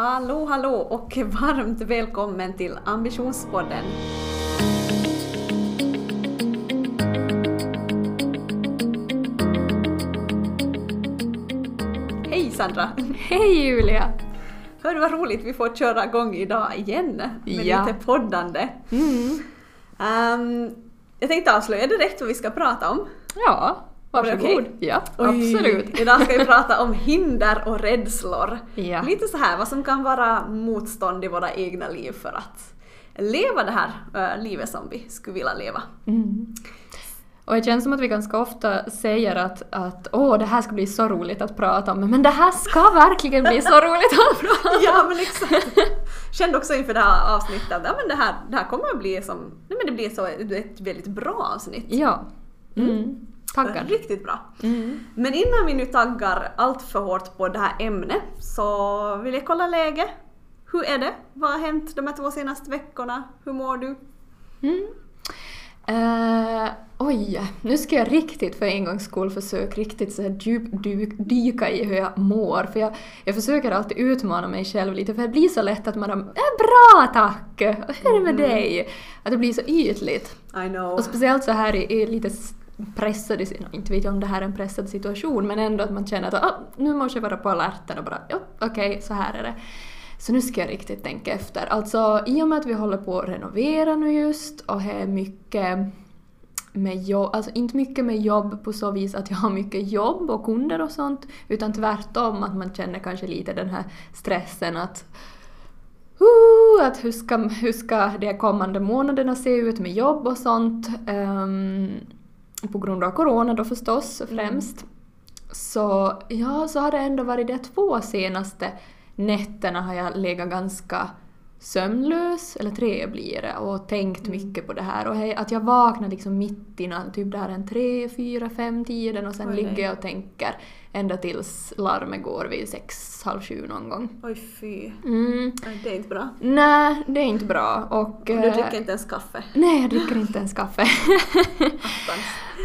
Hallå, hallå och varmt välkommen till Ambitionspodden. Hej Sandra! Hej Julia! Hör vad roligt vi får köra igång idag igen med Ja. lite poddande. Mm. Ehm, jag tänkte avslöja direkt vad vi ska prata om. Ja, varsågod. okej? Ja, Oj, absolut. Idag ska vi prata om hinder och rädslor. Ja. Lite så här vad som kan vara motstånd i våra egna liv för att leva det här eh, livet som vi skulle vilja leva. Mm. Och det känns som att vi ganska ofta säger att, att åh, det här ska bli så roligt att prata om, men det här ska verkligen bli så roligt att prata om! Ja men exakt. Kände också inför det här avsnittet att ja, men det, här, det här kommer att bli som, nej men det blir så ett väldigt bra avsnitt. Ja. Mm. Tackar. Riktigt bra. Mm. Men innan vi nu taggar allt för hårt på det här ämnet så vill jag kolla läge. Hur är det? Vad har hänt de här två senaste veckorna? Hur mår du? Mm. Eh, oj, nu ska jag riktigt för en gångs skull försöka riktigt så här djup, dy- dyka i hur jag mår. För jag, jag försöker alltid utmana mig själv lite för det blir så lätt att man är bra tack! Och hur är det med dig? Att det blir så ytligt. I know. Och speciellt så här i, i lite pressade, inte vet jag om det här är en pressad situation, men ändå att man känner att oh, nu måste jag vara på alerten och bara ja, okej, så här är det. Så nu ska jag riktigt tänka efter. Alltså i och med att vi håller på att renovera nu just och är mycket med jobb, alltså inte mycket med jobb på så vis att jag har mycket jobb och kunder och sånt, utan tvärtom att man känner kanske lite den här stressen att Uh, att hur ska, hur ska de kommande månaderna se ut med jobb och sånt. Um, på grund av corona då förstås främst. Så ja, så har det ändå varit de två senaste nätterna har jag legat ganska sömnlös, eller tre blir det, och tänkt mycket på det här. Och hej, att jag vaknar liksom mitt i natten, typ där en tre, fyra, fem tiden och sen Oj, ligger jag och tänker ända tills larmet går vid sex, halv sju någon gång. Oj fy. Mm. Nej, Det är inte bra. Nej, det är inte bra. Och, Och du eh, dricker inte ens kaffe. Nej, jag dricker inte ens kaffe.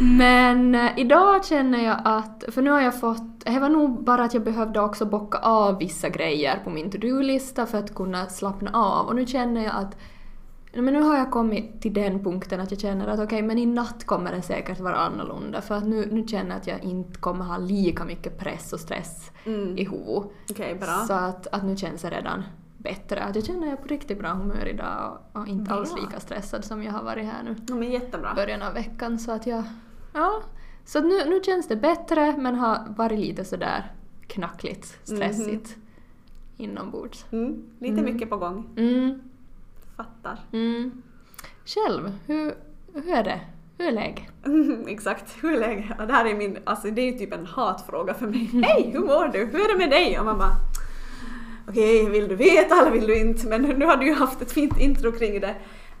Men eh, idag känner jag att, för nu har jag fått, det var nog bara att jag behövde också bocka av vissa grejer på min to-do-lista för att kunna slappna av. Och nu känner jag att, men nu har jag kommit till den punkten att jag känner att okej, men i natt kommer det säkert vara annorlunda för att nu, nu känner jag att jag inte kommer ha lika mycket press och stress Mm. i huvudet. Bra. Så att, att nu känns det redan bättre. Att jag känner att jag är på riktigt bra humör idag och, och inte alls Bra. lika stressad som jag har varit här nu Ja, men jättebra. början av veckan. Så att jag... Ja. Så nu, nu känns det bättre men har varit lite sådär knackligt, stressigt inombords. Mm. Lite Mm. mycket på gång. Mm, Fattar. mm. Själv, hur, hur är det? Hur är läget? Exakt, hur är läget? Det här är min, alltså det är ju typ en hatfråga för mig. Hej, hur mår du? Hur är det med dig? Och man bara Okej, vill du veta eller vill du inte? Men nu har du ju haft ett fint intro kring det.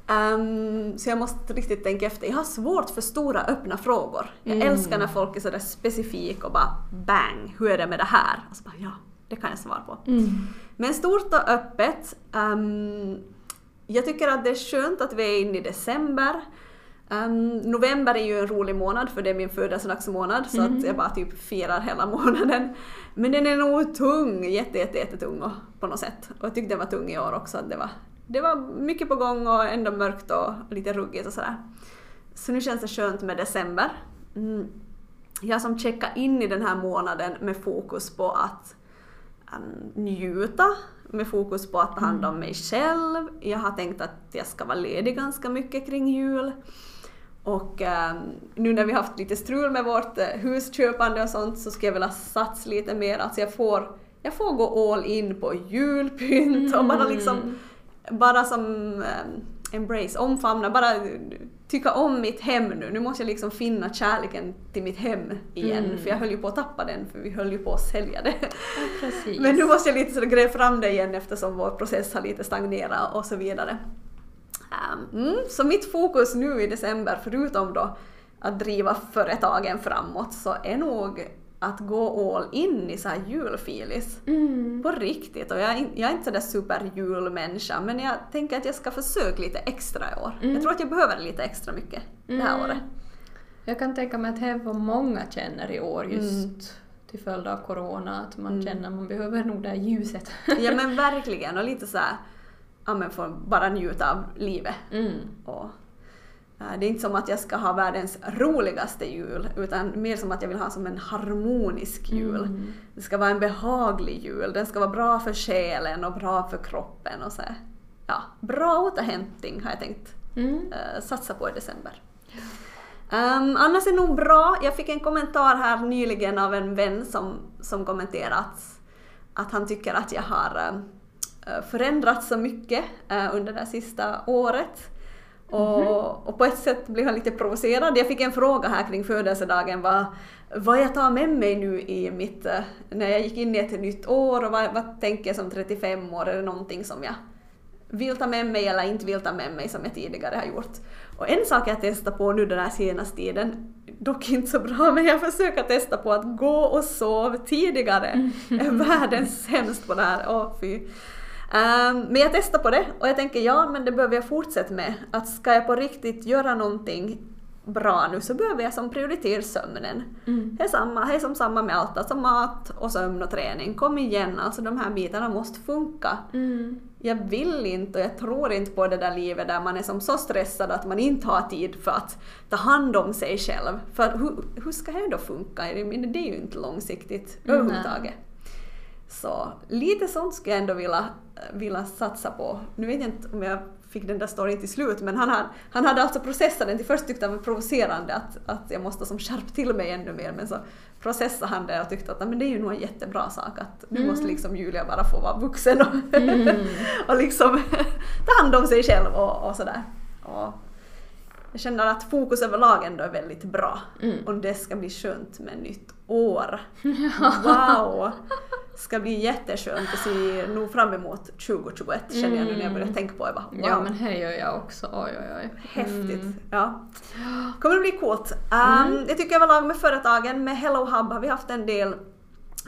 Ehm, så jag måste riktigt tänka efter. Jag har svårt för stora öppna frågor. Jag Mm. älskar när folk är sådär specifik och bara bang, hur är det med det här? Och så bara ja, det kan jag svara på. Mm. Men stort och öppet. ehm, jag tycker att det är skönt att vi är inne i december. Ehm, november är ju en rolig månad för det är min födelsedagsmånad så att jag bara typ firar hela månaden. Men den är nog tung, jätte, jätte, jättetung och- på något sätt. Och jag tyckte den var tung i år också. Att det, var, det var mycket på gång och ändå mörkt och lite ruggigt och sådär. Så nu känns det skönt med december. Mm. Jag som checkar in i den här månaden med fokus på att um, njuta med fokus på att ta hand om mig själv. Jag har tänkt att jag ska vara ledig ganska mycket kring jul. Och ehm, nu när vi har haft lite strul med vårt eh, husköpande och sånt så skulle jag vilja satsa lite mer. Alltså jag får, jag får gå all in på julpynt och bara liksom bara som ehm, embrace, omfamna, bara tycka om mitt hem nu. Nu måste jag liksom finna kärleken till mitt hem igen Mm. för jag höll ju på att tappa den för vi höll ju på att sälja det. Ja. Men nu måste jag lite så gräva fram det igen eftersom vår process har lite stagnerat och så vidare. Um, mm, så mitt fokus nu i december, förutom då att driva företagen framåt, så är nog att gå all in i så här julfilis. Mm. På riktigt. Och jag är, jag är inte sådär superjulmänniska men jag tänker att jag ska försöka lite extra i år. Mm. Jag tror att jag behöver lite extra mycket det här Mm. året. Jag kan tänka mig att det är vad många känner i år just till följd av corona, att man Mm. känner att man behöver nog det här ljuset. Ja men verkligen och lite så här, ja men få bara njuta av livet. Mm. Och, det är inte som att jag ska ha världens roligaste jul utan mer som att jag vill ha som en harmonisk jul. Mm. Det ska vara en behaglig jul, den ska vara bra för själen och bra för kroppen och så här. Ja, bra återhämtning har jag tänkt Mm. eh, satsa på i december. Um, annars är det nog bra. Jag fick en kommentar här nyligen av en vän som, som kommenterat att han tycker att jag har uh, förändrats så mycket eh, under det sista året. Och, och på ett sätt blev han lite provocerad. Jag fick en fråga här kring födelsedagen vad, vad jag tar med mig nu i mitt, eh, när jag gick in i ett nytt år och vad, vad tänker jag som 35 år, är det någonting som jag vill ta med mig eller inte vill ta med mig som jag tidigare har gjort. Och en sak jag testar på nu den här senaste tiden, dock inte så bra, men jag försöker testa på att gå och sova tidigare. Jag är världens sämst på det här, åh fy. Ehm, men jag testar på det och jag tänker ja, men det behöver jag fortsätta med. Att ska jag på riktigt göra någonting bra nu så behöver jag som prioritera sömnen. Mm. Det är, samma, det är som samma med allt, alltså mat och sömn och träning. Kom igen, alltså de här bitarna måste funka. Mm. Jag vill inte och jag tror inte på det där livet där man är som så stressad att man inte har tid för att ta hand om sig själv. För hur, hur ska det då funka? Det är ju inte långsiktigt överhuvudtaget. Så lite sånt skulle jag ändå vilja, vilja satsa på. Nu vet jag inte om jag fick den där storyn till slut men han, hade- han hade alltså processat den till först tyckte han var provocerande att, att jag måste som skärpa till mig ännu mer men så processade han det och tyckte att "Nej, men det är ju nog en jättebra sak att nu Mm. måste liksom Julia bara få vara vuxen och, Mm. och liksom ta hand om sig själv och, och sådär. Och jag känner att fokus överlag ändå är väldigt bra. Mm. Och det ska bli skönt med nytt år. Wow! Ska bli jätteskönt. Jag ser nog fram emot 2021 känner jag nu när jag börjar tänka på det. Wow, Ja men det gör jag också, oj oj oj. häftigt. Mm. Ja. Kommer det bli coolt. Um, Jag tycker överlag med företagen, med Hello Hub har vi haft en del,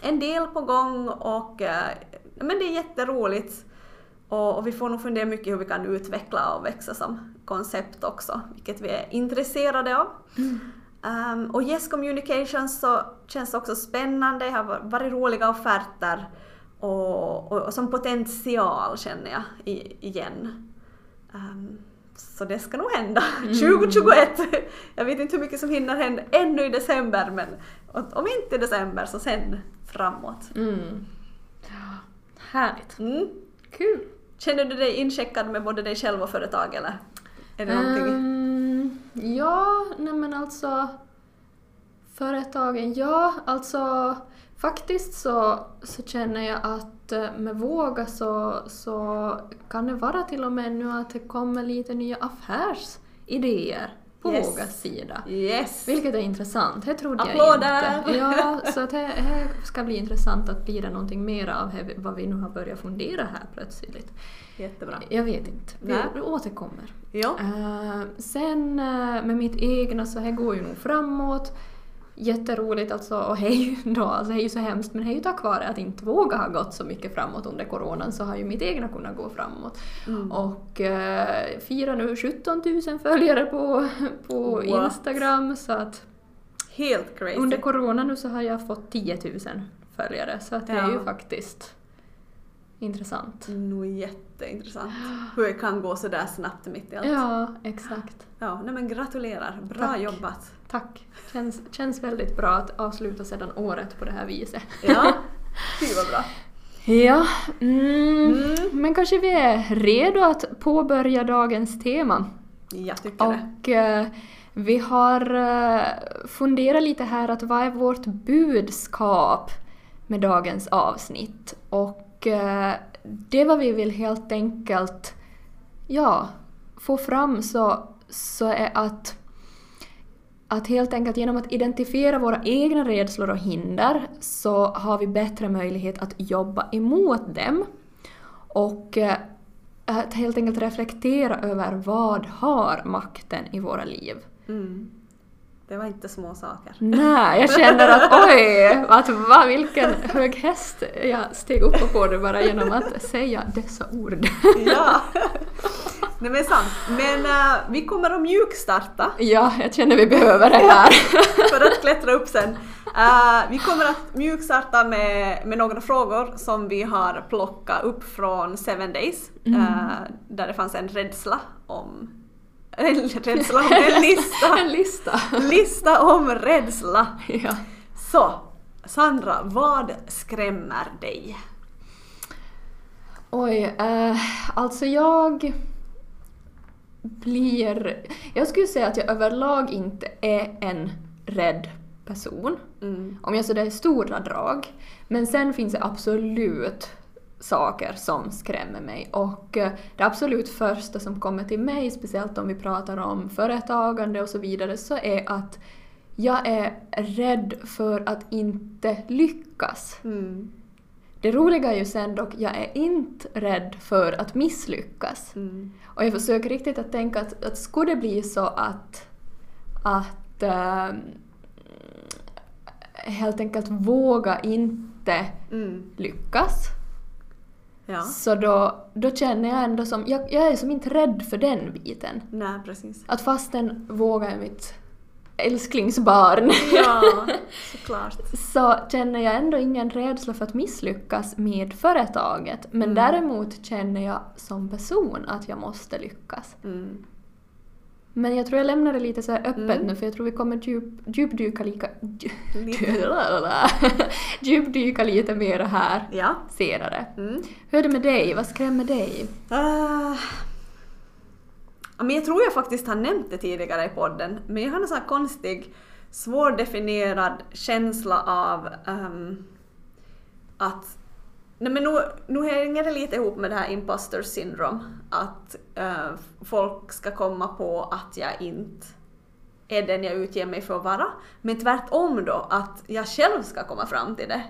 en del på gång och eh, men det är jätteroligt. Och, och vi får nog fundera mycket hur vi kan utveckla och växa som koncept också, vilket vi är intresserade av. Um, och Yes Communications så känns också spännande, det har varit roliga offerter och, och, och som potential känner jag i, igen. Um, så det ska nog hända 2021. Jag vet inte hur mycket som hinner hända ännu i december men om inte i december så sen framåt. Mm. Härligt. Mm. Kul. Känner du dig incheckad med både dig själv och företag eller? Är det någonting? Ja, nej men alltså företagen, ja alltså faktiskt så, så känner jag att eh, med Våga så, så kan det vara till och med nu att det kommer lite nya affärsidéer på Yes. Vågas sida. Yes! Vilket är intressant, det trodde Applåder! jag inte. Ja, så att det, det ska bli intressant att bli det någonting mer av vad vi nu har börjat fundera här plötsligt. Jättebra. Jag vet inte, vi, Nej. återkommer. Ja. Eh, sen eh, med mitt egna så här går ju nog framåt. Jätteroligt alltså och hej då, alltså det är ju så hemskt men det är ju tack vare att inte våga ha gått så mycket framåt under coronan så har ju mitt egna kunnat gå framåt. Mm. Och eh, firar nu 17 000 följare på, på What? Instagram så att Helt crazy. under corona nu så har jag fått 10 000 följare så att det är ju Ja. faktiskt intressant. Nog jätteintressant. Hur det kan gå sådär snabbt mitt i allt. Ja, exakt. Ja, nej men gratulerar. Bra Tack. jobbat. Tack. Känns, känns väldigt bra att avsluta sedan året på det här viset. Ja, fy vad bra. Ja, mm, Mm. men kanske vi är redo att påbörja dagens tema. Jag tycker det. Och eh, vi har eh, funderat lite här att vad är vårt budskap med dagens avsnitt? Och eh, det vad vi vill helt enkelt ja, få fram så, så är att att helt enkelt genom att identifiera våra egna rädslor och hinder så har vi bättre möjlighet att jobba emot dem. Och eh, att helt enkelt reflektera över vad har makten i våra liv. Mm. Det var inte små saker. Nej, jag känner att oj, att va, vilken hög häst jag steg upp på det bara genom att säga dessa ord. Ja. Nej men sant. Men uh, vi kommer att mjukstarta Ja, jag känner vi behöver det här. för att klättra upp sen. Uh, vi kommer att mjukstarta med, med några frågor som vi har plockat upp från Seven Days. Uh, där det fanns en rädsla om... En rädsla om en lista. en lista. lista om rädsla. ja. Så, Sandra, vad skrämmer dig? Oj, eh, alltså jag blir... Jag skulle säga att jag överlag inte är en rädd person. Mm. Om jag sådär i stora drag. Men sen finns det absolut saker som skrämmer mig. Och eh, det absolut första som kommer till mig, speciellt om vi pratar om företagande och så vidare, så är att jag är rädd för att inte lyckas. Mm. Det roliga är ju sen dock, jag är inte rädd för att misslyckas. Mm. Och jag försöker riktigt att tänka att, att skulle det bli så att, att ehm, helt enkelt våga inte Mm. lyckas, Ja. så då, då känner jag ändå som, jag, jag är som inte rädd för den biten. Nej, precis. Att fastän våga är mitt älsklingsbarn, Ja, såklart. så känner jag ändå ingen rädsla för att misslyckas med företaget. Men Mm. däremot känner jag som person att jag måste lyckas. Mm. Men jag tror jag lämnar det lite så här öppet Mm. nu för jag tror vi kommer djup, djupdyka lika... Djupdyka lite mer här Ja. senare. Mm. Hur är det med dig? Vad skrämmer dig? Uh, men jag tror jag faktiskt har nämnt det tidigare i podden, men jag har en sån här konstig, svårdefinierad känsla av ehm, att Nej men nu, nu hänger det lite ihop med det här imposter syndrome, att eh, folk ska komma på att jag inte är den jag utger mig för att vara, men tvärtom då att jag själv ska komma fram till det.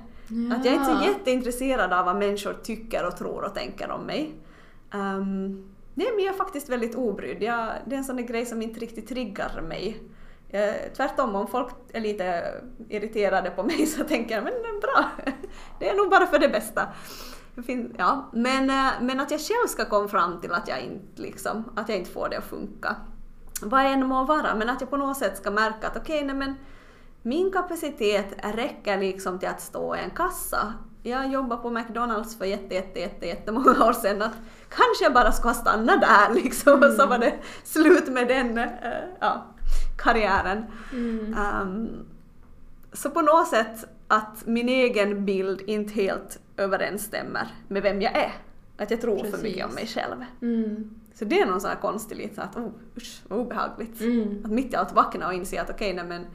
Att jag är inte så Ja. jätteintresserad av vad människor tycker och tror och tänker om mig. Um, nej, men jag är faktiskt väldigt obrydd. Jag, det är en sån där grej som inte riktigt triggar mig. Jag, tvärtom, om folk är lite irriterade på mig så tänker jag men är bra, det är nog bara för det bästa. Ja. men, eh, men att jag själv ska komma fram till att jag inte, liksom, att jag inte får det att funka. Vad än må vara, men att jag på något sätt ska märka att okej, nej men min kapacitet räcker liksom till att stå i en kassa. Jag jobbade på McDonalds för jätte, jätte, jätte, jättemånga år sedan. Att kanske jag bara ska stanna där liksom och så var det slut med den eh, ja, karriären. Mm. Ehm, så på något sätt att min egen bild inte helt överensstämmer med vem jag är. Att jag tror för Precis. mycket om mig själv. Mm. Så det är någon sån här konstig lite att oh, usch, vad obehagligt. Mm. Att mitt i allt vakna och inse att okej, nej men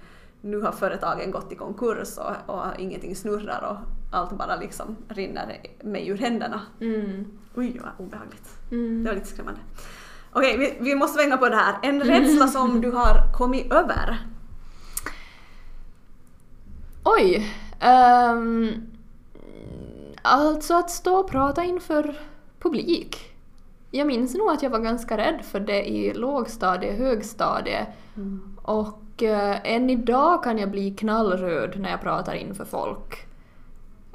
nu har företagen gått i konkurs och, och ingenting snurrar och allt bara liksom rinner mig ur händerna. Mm. Oj, vad obehagligt. Det Mm. var lite skrämmande. Okej, vi, vi måste svänga på det här. En rädsla som du har kommit över. Oj! ehm, alltså att stå och prata inför publik. Jag minns nog att jag var ganska rädd för det i lågstadie, högstadie. Och eh, än idag kan jag bli knallröd när jag pratar inför folk.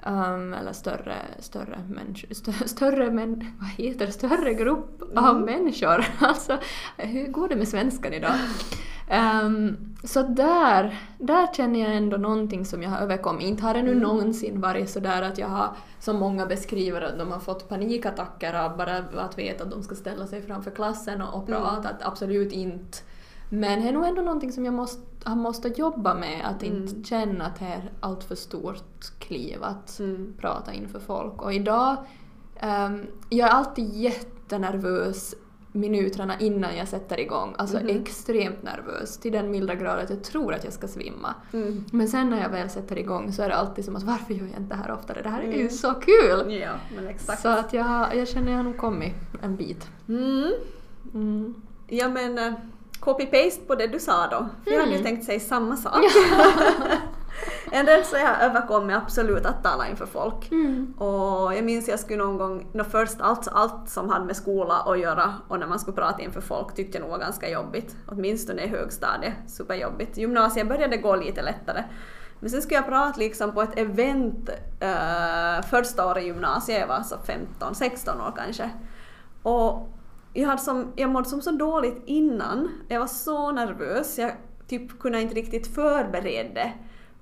Ehm, eller större, större, människor, stö, större, men, vad heter större grupp av Mm. människor. Alltså, hur går det med svenskan idag? Ehm, så där, där känner jag ändå någonting som jag har överkommit. Inte har det nu Mm. någonsin varit så där att jag har, som många beskriver, att de har fått panikattacker av bara att veta att de ska ställa sig framför klassen och, och Mm. prata. Att absolut inte. Men det är nog ändå någonting som jag måste, har måste jobba med, att inte Mm. känna att det är allt för stort kliv att Mm. prata inför folk. Och idag, ehm, jag är alltid jättenervös minuterna innan jag sätter igång. Alltså Mhm. extremt nervös, till den milda grad att jag tror att jag ska svimma. Mm. Men sen när jag väl sätter igång så är det alltid som att varför gör jag inte det här oftare? Det här är ju Mm. så kul! Ja, men exakt. Så att jag, jag känner jag har nog kommit en bit. Mm. Mm. Ja men eh, copy-paste på det du sa då. För jag hade ju Mm. tänkt säga samma sak. en rädsla jag överkom är absolut att tala inför folk. Mm. Och jag minns jag skulle någon gång, nå först allt, allt som hade med skola att göra och när man skulle prata inför folk tyckte jag nog var ganska jobbigt. Åtminstone i högstadiet, superjobbigt. Gymnasiet började gå lite lättare. Men sen skulle jag prata liksom på ett event uh, första året i gymnasiet, jag var så 15, 16 år kanske. Och jag, hade som, jag mådde som så dåligt innan. Jag var så nervös. Jag typ kunde inte riktigt förbereda det.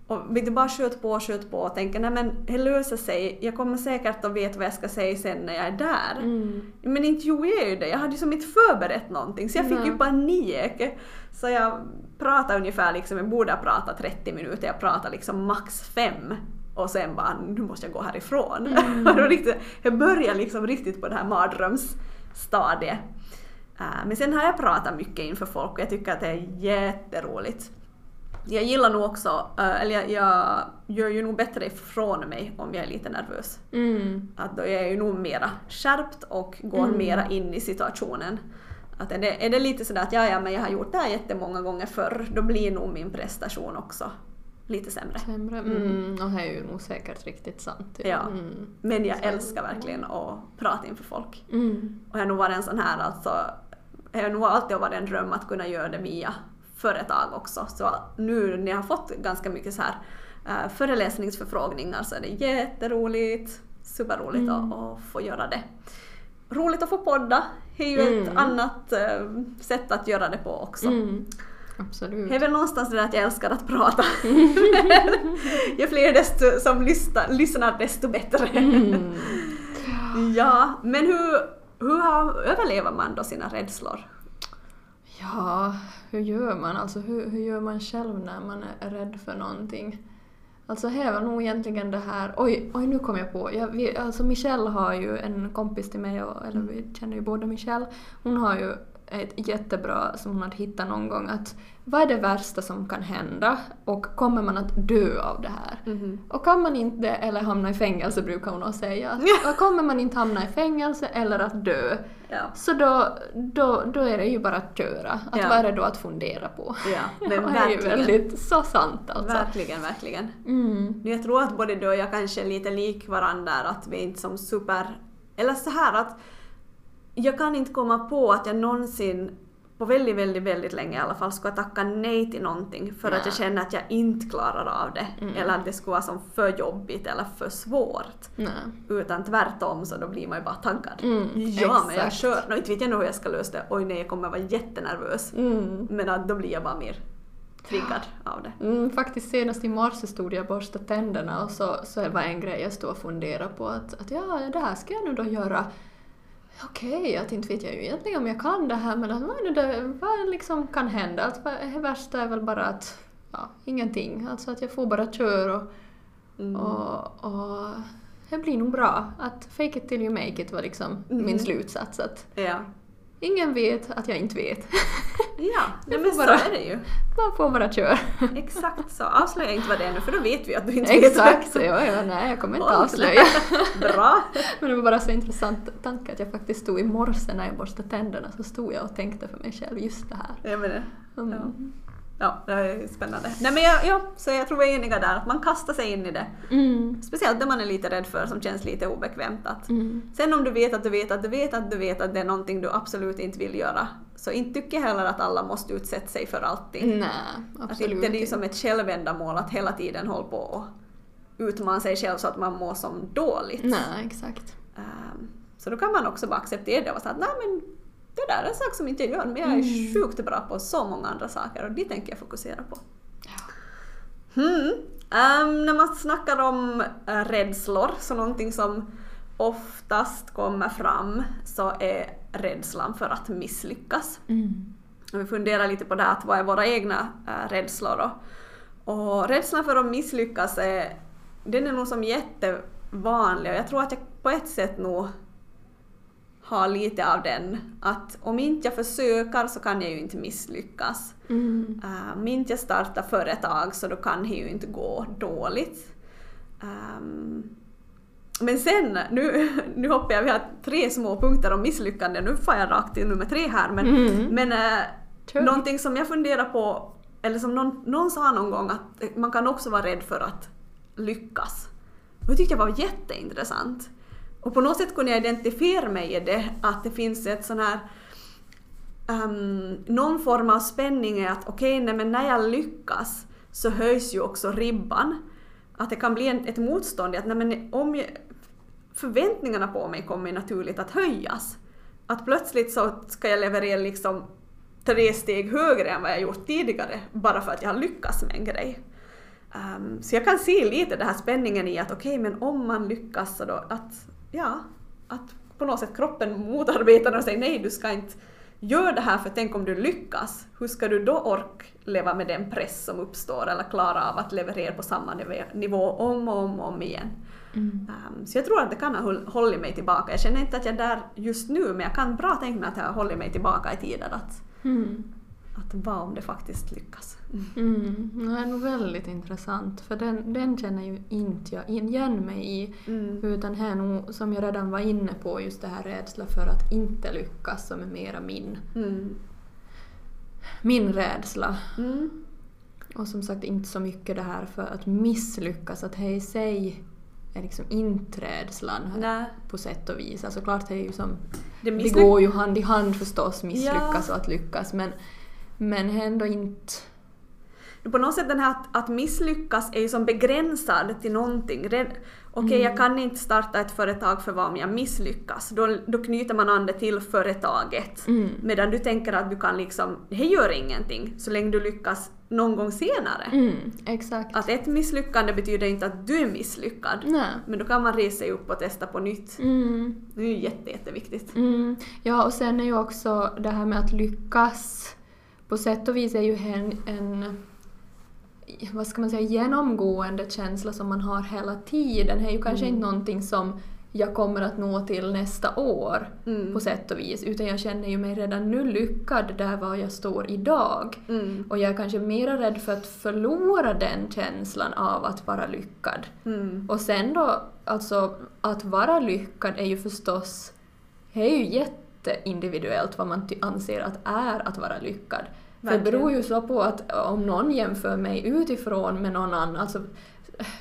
Och vi bara sköt på och sköt på och tänkte nej men det löser sig. Jag kommer säkert att veta vad jag ska säga sen när jag är där. Mm. Men inte gjorde jag ju det. Jag hade ju som inte förberett någonting så jag fick Nej. ju panik. Så jag pratade ungefär liksom, jag borde ha pratat 30 minuter, jag pratade liksom max 5. Och sen bara, nu måste jag gå härifrån. riktigt, jag började liksom riktigt på det här mardrömsstadiet. Uh, men sen har jag pratat mycket inför folk och jag tycker att det är jätteroligt. Jag gillar nog också, eller jag, jag gör ju nog bättre ifrån mig om jag är lite nervös. Mm. Att då är jag ju nog mera skärpt och går Mm. mera in i situationen. Att är, det, är det lite sådär att ja, ja, men jag har gjort det här jättemånga gånger förr, då blir nog min prestation också lite sämre. Sämre. Mm. Och det är ju nog säkert riktigt sant. Ja. Mm. Men jag Så- älskar verkligen att prata inför folk. Mm. Och jag har nog varit en sån här alltså, jag har nog alltid varit en dröm att kunna göra det via företag också. Så nu när jag har fått ganska mycket så här uh, föreläsningsförfrågningar så är det jätteroligt, superroligt Mm. att, att få göra det. Roligt att få podda, det är ju ett Mm. annat eh, sätt att göra det på också. Mm. Absolut. Det är väl någonstans det där att jag älskar att prata. Ju fler desto, som lyssnar, lyssnar desto bättre. Mm. Ja, men hur, hur har, överlever man då sina rädslor? Ja, hur gör man? Alltså hur, hur gör man själv när man är rädd för någonting? Alltså här var nog egentligen det här, oj, oj nu kom jag på, jag, vi, alltså Michelle har ju en kompis till mig, och, eller vi känner ju båda Michelle, hon har ju ett jättebra som hon hade hittat någon gång att vad är det värsta som kan hända och kommer man att dö av det här? Och kan man inte, eller hamna i fängelse brukar hon nog säga, och kommer man inte hamna i fängelse eller att dö, Ja, så då, då, då är det ju bara att köra. Att Ja. vad är det då att fundera på? ja men det är ju väldigt så sant alltså. Verkligen, verkligen. Mm. Jag tror att både du och jag kanske är lite lik varandra att vi är inte som super... Eller så här att jag kan inte komma på att jag någonsin på väldigt, väldigt, väldigt länge i alla fall ska tacka nej till någonting för att jag Nej. känner att jag inte klarar av det. Mm. Eller att det skulle vara som för jobbigt eller för svårt. Nej. Utan tvärtom så då blir man ju bara taggad. Mm, ja, men jag exakt. kör. Nå, inte vet jag nog hur jag ska lösa det. Oj nej, jag kommer vara jättenervös. Mm. Men då blir jag bara mer triggad av det. Mm, faktiskt senast i morse stod jag och borstade tänderna och så, så var en grej jag stod och funderade på att, att ja, det här ska jag nu då göra. Okej, att inte vet jag ju egentligen om jag kan det här men att vad, det, vad liksom kan hända? Att, det värsta är väl bara att ja, ingenting. Alltså att jag får bara köra och, Mm. och, och det blir nog bra. Att fake it till you make it var liksom Mm. min slutsats. Att Ja. Ingen vet att jag inte vet. Ja, nej, men får så bara- är det ju. Man får bara köra. Exakt så. Avslöja inte vad det är nu för då vet vi att du inte vet. Exakt, så ja, ja, nej jag kommer inte Oj. avslöja. Bra. Men det var bara så intressant tanke att jag faktiskt stod i morse när jag borstade tänderna så stod jag och tänkte för mig själv just det här. Jag menar, Mm. ja. Ja, det är spännande. Nej men jag, ja, så jag tror vi är eniga där, att man kastar sig in i det. Mm. Speciellt det man är lite rädd för som känns lite obekvämt. Att Mm. Sen om du vet att du vet att du vet att du vet att det är någonting du absolut inte vill göra, så inte tycker jag heller att alla måste utsätta sig för allting. Nej, Att absolut inte det är ju som ett självändamål att hela tiden hålla på och utmana sig själv så att man mår som dåligt. Nej, exakt. Ehm, så då kan man också bara acceptera det och säga att nej men det där är en sak som inte jag gör men jag är Mm. sjukt bra på så många andra saker och det tänker jag fokusera på. Hmm. Ehm, när man snackar om uh, rädslor, så någonting som oftast kommer fram så är rädslan för att misslyckas. Mm. Och vi funderar lite på det här, att vad är våra egna äh, rädslor då? Och rädslan för att misslyckas är, den är nog som jättevanlig och jag tror att jag på ett sätt nog har lite av den. Att om inte jag försöker så kan jag ju inte misslyckas. Mm. Uh, om inte jag startar företag så då kan det ju inte gå dåligt. Ehm, men sen, nu, nu hoppar jag, vi har tre små punkter om misslyckande, nu får jag rakt till nummer tre här. Men, Mm. men Kör. någonting som jag funderar på, eller som någon, någon sa någon gång, att man kan också vara rädd för att lyckas. Och det tyckte jag var jätteintressant. Och på något sätt kunde jag identifiera mig i det, att det finns ett sån här um, någon form av spänning är att okej, okay, men när jag lyckas så höjs ju också ribban. Att det kan bli en, ett motstånd i att nej, men om jag, förväntningarna på mig kommer naturligt att höjas. att plötsligt så ska jag leverera liksom tre steg högre än vad jag gjort tidigare bara för att jag har lyckats med en grej. Um, så jag kan se lite den här spänningen i att okej, okay, men om man lyckas så då att, ja, att på något sätt kroppen motarbetar och säger nej, du ska inte göra det här för tänk om du lyckas, hur ska du då orka leva med den press som uppstår eller klara av att leverera på samma nivå om och om och om igen. Mm. Um, så jag tror att det kan ha hållit mig tillbaka. Jag känner inte att jag är där just nu men jag kan bra tänka mig att jag har hållit mig tillbaka i tiden. Att, mm. att vad om det faktiskt lyckas? Mm. Det är nog väldigt intressant för den, den känner ju inte jag igen mig i mm. utan här nog, som jag redan var inne på, just det här rädsla för att inte lyckas som är mera min, mm. min rädsla. Mm. Och som sagt inte så mycket det här för att misslyckas, att det i sig är liksom inte rädslan på sätt och vis. Alltså klart det är ju som, det, det går ju hand i hand förstås, misslyckas ja. och att lyckas men, men ändå inte på något sätt den här att, att misslyckas är ju som begränsad till någonting. Okej, okay, mm. jag kan inte starta ett företag för vad om jag misslyckas. Då, då knyter man an det till företaget. Mm. Medan du tänker att du kan liksom, det gör ingenting så länge du lyckas någon gång senare. Mm, exakt. Att ett misslyckande betyder inte att du är misslyckad. Nej. Men då kan man resa sig upp och testa på nytt. Mm. Det är ju jätte, jätteviktigt. Mm. Ja, och sen är ju också det här med att lyckas på sätt och vis är ju en, en vad ska man säga, genomgående känsla som man har hela tiden. Det är ju kanske mm. inte någonting som jag kommer att nå till nästa år mm. på sätt och vis utan jag känner ju mig redan nu lyckad där var jag står idag. Mm. Och jag är kanske mera rädd för att förlora den känslan av att vara lyckad. Mm. Och sen då, alltså att vara lyckad är ju förstås, det är ju jätteindividuellt vad man anser att är att vara lyckad. För det beror ju så på att om någon jämför mig utifrån med någon annan, alltså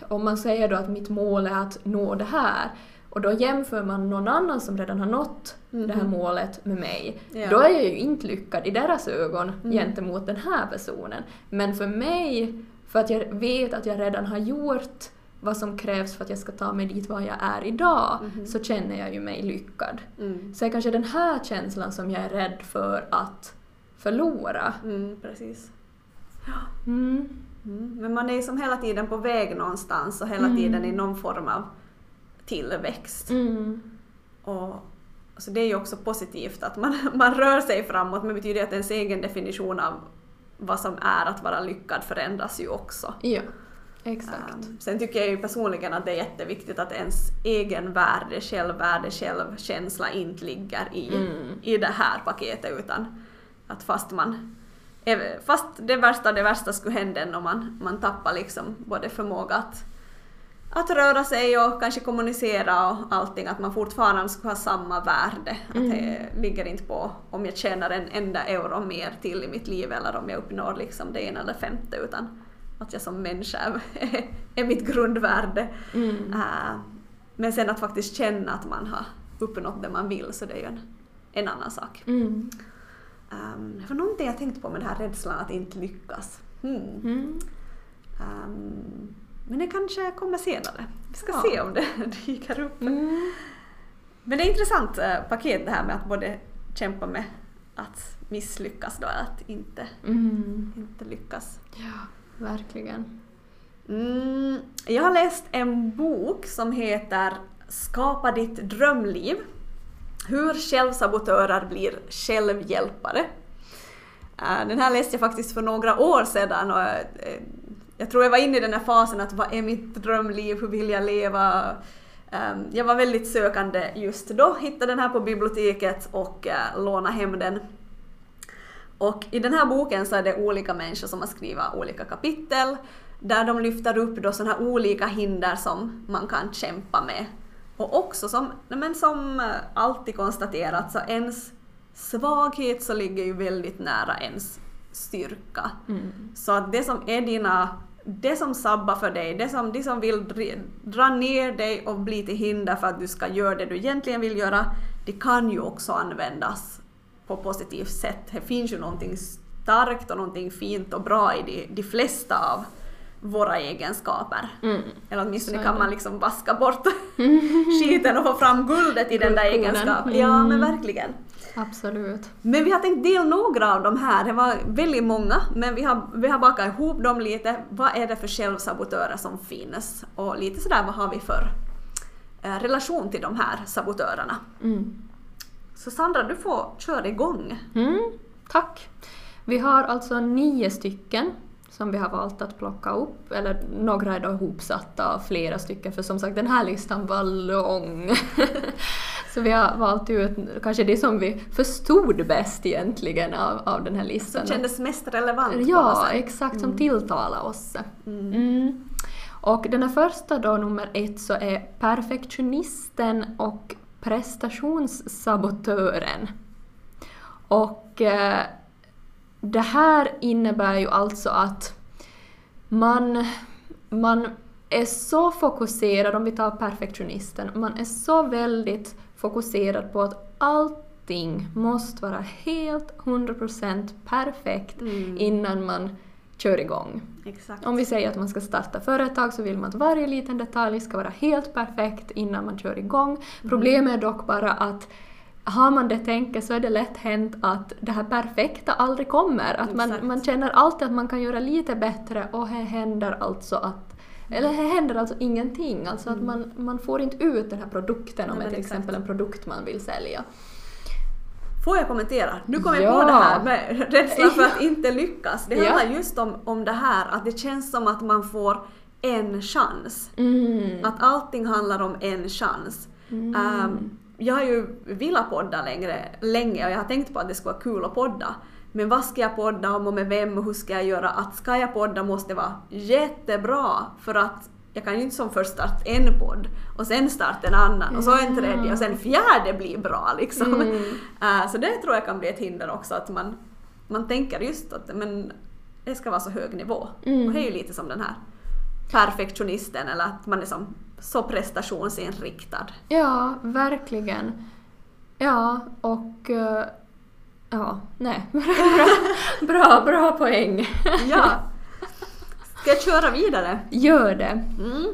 om man säger då att mitt mål är att nå det här och då jämför man någon annan som redan har nått mm. det här mhm. målet med mig, ja. då är jag ju inte lyckad i deras ögon mm. gentemot den här personen. Men för mig, för att jag vet att jag redan har gjort vad som krävs för att jag ska ta mig dit var jag är idag, mm. så känner jag ju mig lyckad. Mm. Så det är kanske den här känslan som jag är rädd för att förlora. Mm, precis. Mm. Mm. Men man är ju som hela tiden på väg någonstans och hela tiden i någon form av tillväxt. Mm. Och, så det är ju också positivt att man, man rör sig framåt men det betyder att ens egen definition av vad som är att vara lyckad förändras ju också. Ja, exakt. Um, sen tycker jag ju personligen att det är jätteviktigt att ens egen värde, självvärde, självkänsla inte ligger i, mm. i det här paketet utan att fast man fast det värsta det värsta skulle hända om man, man tappar liksom både förmåga att, att röra sig och kanske kommunicera och allting, att man fortfarande skulle ha samma värde. Mm. Att det ligger inte på om jag tjänar en enda euro mer till i mitt liv eller om jag uppnår liksom det ena eller femte utan att jag som människa är, är mitt grundvärde. Mm. Uh, men sen att faktiskt känna att man har uppnått det man vill så det är ju en, en annan sak. Mm. Um, det var någonting jag tänkte på med den här rädslan att inte lyckas. Hmm. Mm. Um, men det kanske kommer senare. Vi ska ja. se om det dyker upp. Mm. Men det är ett intressant uh, paket det här med att både kämpa med att misslyckas då, att inte, mm. inte lyckas. Ja, verkligen. Mm, jag har läst en bok som heter Skapa ditt drömliv hur självsabotörer blir självhjälpare. Eh, den här läste jag faktiskt för några år sedan och eh, jag tror jag var inne i den här fasen att vad är mitt drömliv, hur vill jag leva? Ehm, jag var väldigt sökande just då, hittade den här på biblioteket och eh, lånade hem den. Och i den här boken så är det olika människor som har skrivit olika kapitel där de lyfter upp då sådana här olika hinder som man kan kämpa med och också som, men som eh, alltid konstaterat så ens svaghet så ligger ju väldigt nära ens styrka. Mm. Så att det som är dina det som sabbar för dig, det som, de som vill dra ner dig och bli till hinder för att du ska göra det du egentligen vill göra, det kan ju också användas på positivt sätt. Det finns ju någonting starkt och någonting fint och bra i de, de flesta av våra egenskaper. Mm. Eller åtminstone kan man liksom vaska bort skiten och få fram guldet i den där egenskapen. Ja, men mm. verkligen. Absolut. Men vi har tänkt dela några av de här, det var väldigt många, men vi har, vi har bakat ihop dem lite. Vad är det för självsabotörer som finns? Och lite sådär, vad har vi för eh, relation till de här sabotörerna? Mm. Så Sandra, du får köra igång. Mm, tack. Vi har alltså nio stycken som vi har valt att plocka upp, eller några är då ihopsatta av flera stycken för som sagt den här listan var lång. Så vi har valt ut kanske det som vi förstod bäst egentligen av, av den här listan. Som kändes mest relevant Ja, exakt, som tilltalar oss. Mm. Mm. Och den här första då, nummer ett, så är perfektionisten och prestationssabotören. Och eh, det här innebär ju alltså att man, man är så fokuserad, om vi tar perfektionisten, man är så väldigt fokuserad på att allting måste vara helt 100% perfekt Mm. innan man kör igång. Exakt. Om vi säger att man ska starta företag så vill man att varje liten detalj ska vara helt perfekt innan man kör igång. Mm. Problemet är dock bara att har man det tänket så är det lätt hänt att det här perfekta aldrig kommer. Att man, Exakt. man känner alltid att man kan göra lite bättre och det händer alltså att eller det händer alltså ingenting, alltså att man, man får inte ut den här produkten om Mm. Nej, det är till exakt. exempel en produkt man vill sälja. Får jag kommentera? Nu kommer Ja. jag på det här med rädslan för att inte lyckas. Det Ja. handlar just om, om det här att det känns som att man får en chans. Mm. Att allting handlar om en chans. Mm. Ehm, jag har ju velat podda längre, länge och jag har tänkt på att det skulle vara kul att podda. Men vad ska jag podda om och med vem och hur ska jag göra? Att ska jag podda måste vara jättebra för att jag kan ju inte som först starta en podd och sen starta en annan och så en tredje och sen fjärde blir bra liksom. Mm. Eh, så det tror jag kan bli ett hinder också att man, man tänker just att men, det ska vara så hög nivå. Mm. Och det är ju lite som den här perfektionisten eller att man är som så prestationsinriktad. Ja, verkligen. Ja, och... eh, ja, nej. bra, bra, bra poäng. Ja. Ska jag köra vidare? Gör det. Mm.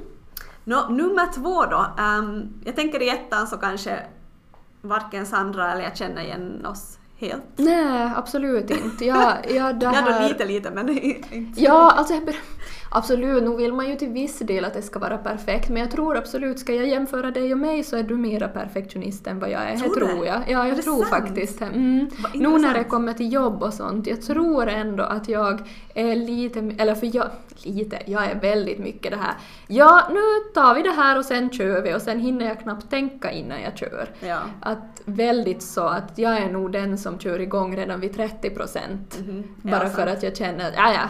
Nå, nummer två då. Ehm, jag tänker i ettan så kanske varken Sandra eller jag känner igen oss helt. Nej, absolut inte. Jag, jag, det här... då lite lite men inte. Ja, alltså jag absolut, nu vill man ju till viss del att det ska vara perfekt, men jag tror absolut, ska jag jämföra dig och mig så är du mera perfektionist än vad jag är. Tror det tror jag. Ja, jag tror sant? faktiskt mm. Nu när det kommer till jobb och sånt, jag tror ändå att jag är lite, eller för jag, lite, jag är väldigt mycket det här, ja nu tar vi det här och sen kör vi och sen hinner jag knappt tänka innan jag kör. Ja. Att väldigt så att jag är nog den som kör igång redan vid 30 procent. Mhm. Bara Ja, för sant. att jag känner att ja, ja,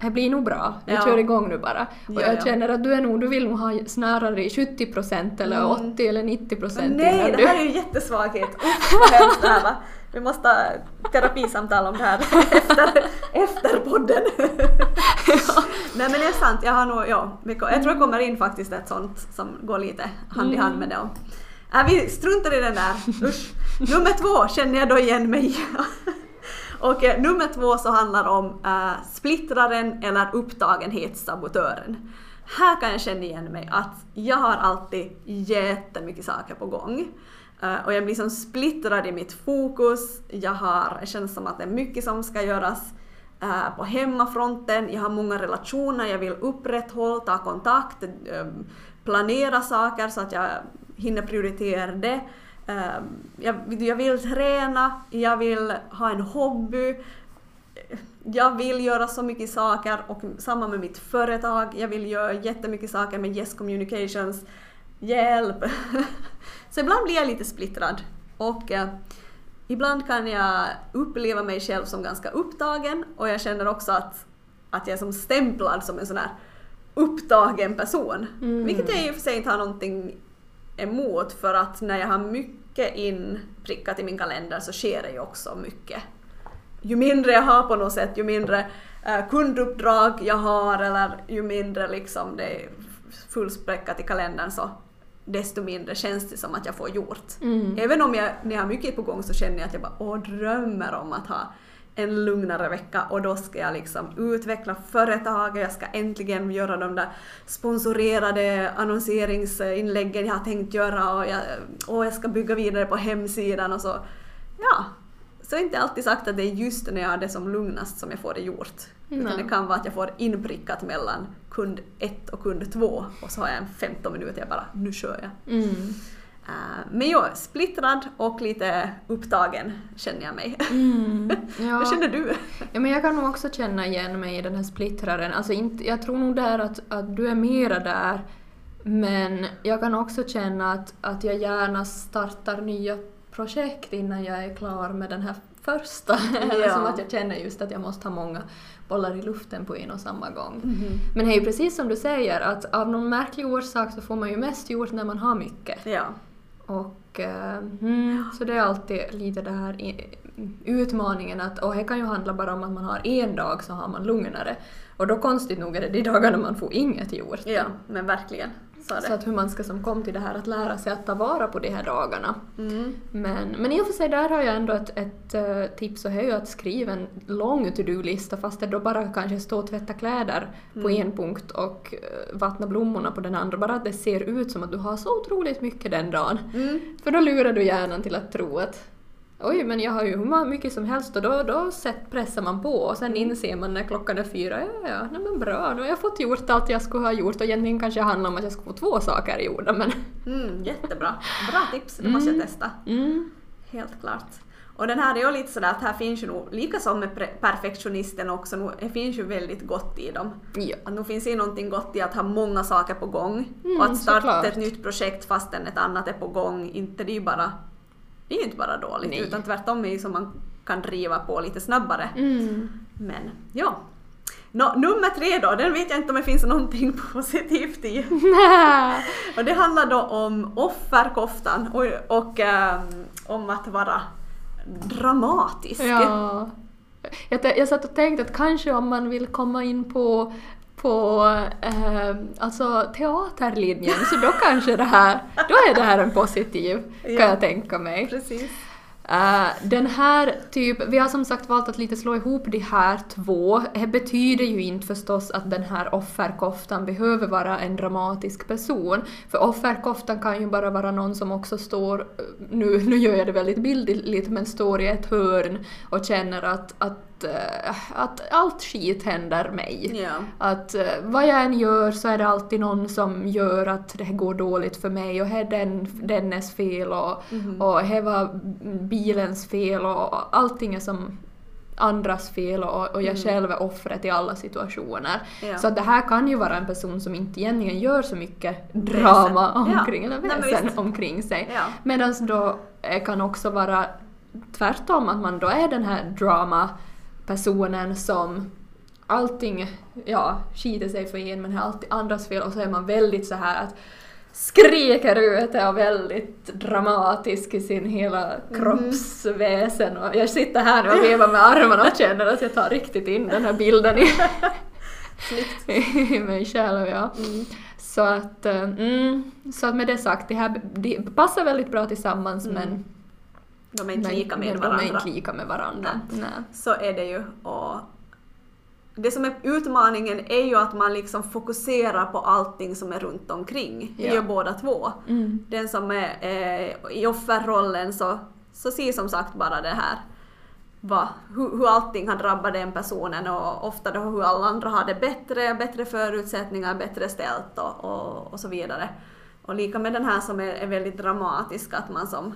det blir nog bra. Vi Ja. kör igång nu bara. Och Ja, jag ja. känner att du är nog, du vill nog ha snarare 70 procent eller Mm. 80 eller 90 procent Nej, det du... här är ju jättesvaghet. Usch vad hemskt det här va. Vi måste ha terapisamtal om det här efter, efter podden. Nej men det är sant, jag har nog, ja, jag tror det kommer in faktiskt ett sånt som går lite hand i hand med det. Äh, vi struntar i den där, usch. Nummer två känner jag då igen mig. Och eh, nummer två så handlar om eh, splittraren eller upptagenhetssabotören. Här kan jag känna igen mig att jag har alltid jättemycket saker på gång. Eh, och jag blir som splittrad i mitt fokus. Jag har, det känns som att det är mycket som ska göras eh, på hemmafronten. Jag har många relationer jag vill upprätthålla, ta kontakt, eh, planera saker så att jag hinner prioritera det. Eh, jag, jag vill träna, jag vill ha en hobby, jag vill göra så mycket saker och samma med mitt företag. Jag vill göra jättemycket saker med Yes Communications. Hjälp! så ibland blir jag lite splittrad och eh, ibland kan jag uppleva mig själv som ganska upptagen och jag känner också att, att jag är som stämplad som en sån här upptagen person. Mm. Vilket jag i och för sig inte har någonting emot för att när jag har mycket inprickat i min kalender så sker det ju också mycket. Ju mindre jag har på något sätt, ju mindre eh, kunduppdrag jag har eller ju mindre liksom det är fullspäckat i kalendern så desto mindre känns det som att jag får gjort. Mm. Även om jag, när jag har mycket på gång så känner jag att jag bara åh, drömmer om att ha en lugnare vecka och då ska jag liksom utveckla företaget, jag ska äntligen göra de där sponsorerade annonseringsinläggen jag har tänkt göra och jag, och jag ska bygga vidare på hemsidan och så. ja, så är inte alltid sagt att det är just när jag är det som lugnast som jag får det gjort. Utan det kan vara att jag får inprickat mellan kund 1 och kund 2 och så har jag en 15 minuter jag bara nu kör jag. Mm. Eh, men jag splittrad och lite upptagen känner jag mig. Mm. Ja. Vad känner du? Ja, men jag kan nog också känna igen mig i den här splittraren. Alltså inte, jag tror nog där att, att du är mera där, men jag kan också känna att, att jag gärna startar nya projekt innan jag är klar med den här första. Ja. som att jag känner just att jag måste ha många bollar i luften på en och samma gång. Mhm. Men det är ju precis som du säger, att av någon märklig orsak så får man ju mest gjort när man har mycket. Ja. Och eh, mm, så det är alltid lite det här utmaningen att, och det kan ju handla bara om att man har en dag så har man lugnare. Och då konstigt nog är det de dagarna man får inget gjort. ja, men verkligen. Så Så att hur man ska som kom till det här att lära sig att ta vara på de här dagarna. Mm. Men, men i och för sig där har jag ändå ett, ett eh, tips och det är ju att skriva en lång to-do-lista fast det då bara kanske står tvätta kläder på Mm. en punkt och eh, vattna blommorna på den andra. Bara att det ser ut som att du har så otroligt mycket den dagen. Mm. För då lurar du hjärnan till att tro att oj, men jag har ju hur mycket som helst och då, då sätt, pressar man på och sen inser man när klockan är fyra, ja, ja, nej men bra, nu har jag fått gjort allt jag skulle ha gjort och egentligen kanske det handlar om att jag ska få två saker gjorda men Mm, jättebra. Bra tips, det måste jag Mm. testa. mm, Helt klart. Och den här är ju lite sådär att här finns ju nog, lika som med perfektionisten också, nu, det finns ju väldigt gott i dem. ja. Att nu finns det ju någonting gott i att ha många saker på gång. Mm, och att starta såklart. ett nytt projekt fastän ett annat är på gång, inte det är ju bara, det är ju inte bara dåligt, Nej. utan tvärtom är ju som man kan driva på lite snabbare. Mm. Men ja. Nå, nummer tre då, den vet jag inte om det finns någonting positivt i. Och det handlar då om offerkoftan och, och ehm, om att vara dramatisk. Ja. Jag, jag satt och tänkte att kanske om man vill komma in på på eh, alltså teaterlinjen så då kanske det här, då är det här en positiv kan Ja. jag tänka mig. Precis. Eh, den här typ, vi har som sagt valt att lite slå ihop de här två. Det betyder ju inte förstås att den här offerkoftan behöver vara en dramatisk person. För offerkoftan kan ju bara vara någon som också står, eh, nu, nu gör jag det väldigt bildligt, men står i ett hörn och känner att, att, eh, att allt skit händer mig. Ja. Att eh, vad jag än gör så är det alltid någon som gör att det går dåligt för mig och det är den, dennes fel och, Mhm. och det var bilens fel och allting är som andras fel och, och jag Mm. själv är offret i alla situationer. Ja. Så det här kan ju vara en person som inte egentligen gör så mycket drama Väsen. Ja. omkring, eller Nej, men väsen visst. omkring sig. Ja. Medan då eh, kan också vara tvärtom, att man då är den här drama-personen som allting, ja, skiter sig för en men det är alltid andras fel och så är man väldigt så här att skriker ut och väldigt dramatisk i sin hela kroppsväsen och jag sitter här nu och vevar med armarna och känner att jag tar riktigt in den här bilden i, i mig själv. Ja. Mm. Så att, eh, mm, så att med det sagt, det här de passar väldigt bra tillsammans Mm. men, De är inte lika med men de varandra. är inte lika med varandra. Nej. Så är det ju. Och det som är utmaningen är ju att man liksom fokuserar på allting som är runt omkring. Det Ja. gör båda två. Mm. Den som är eh, i offerrollen så, så ser som sagt bara det här vad, hur, hur allting har drabbat den personen och ofta då hur alla andra har det bättre, bättre förutsättningar, bättre ställt och, och, och så vidare. Och lika med den här som är, är väldigt dramatisk, att man som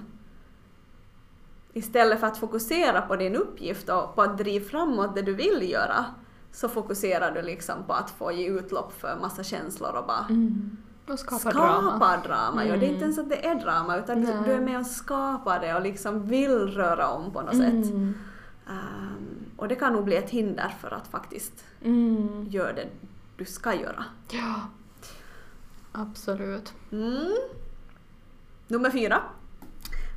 istället för att fokusera på din uppgift och på att driva framåt det du vill göra så fokuserar du liksom på att få ge utlopp för massa känslor och bara Mm. Och skapa, skapa drama. drama. Ja, det är Mm. inte ens att det är drama utan Nej. du är med och skapar det och liksom vill röra om på något sätt. Mm. Ehm, och det kan nog bli ett hinder för att faktiskt Mm. göra det du ska göra. Ja. Absolut. Mm. Nummer fyra.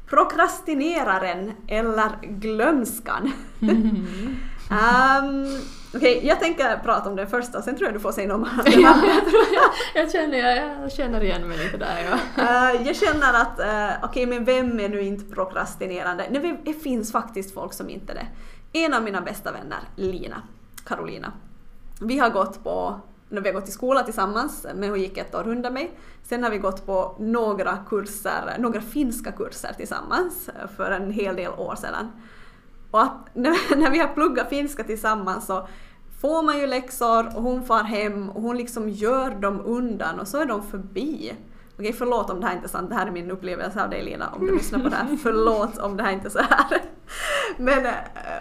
Prokrastineraren eller glömskan. um, Okej, jag tänker prata om den första, sen tror jag du får säga något om ja, jag, tror jag, jag, känner, jag, jag känner igen mig lite där ja. Eh, jag känner att, uh, okej men vem är nu inte prokrastinerande? Nej, det finns faktiskt folk som inte är det. En av mina bästa vänner, Lina, Carolina, vi har gått på när vi har gått i skola tillsammans, men hon gick ett år under mig. Sen har vi gått på några kurser, några finska kurser tillsammans eh, för en hel del år sedan. Och att när, när vi har pluggat finska tillsammans så får man ju läxor och hon far hem och hon liksom gör dem undan och så är de förbi. Okej, förlåt om det här inte är sant, det här är min upplevelse av dig Lina, om du lyssnar på det här. Förlåt om det här inte är så här. Men, eh,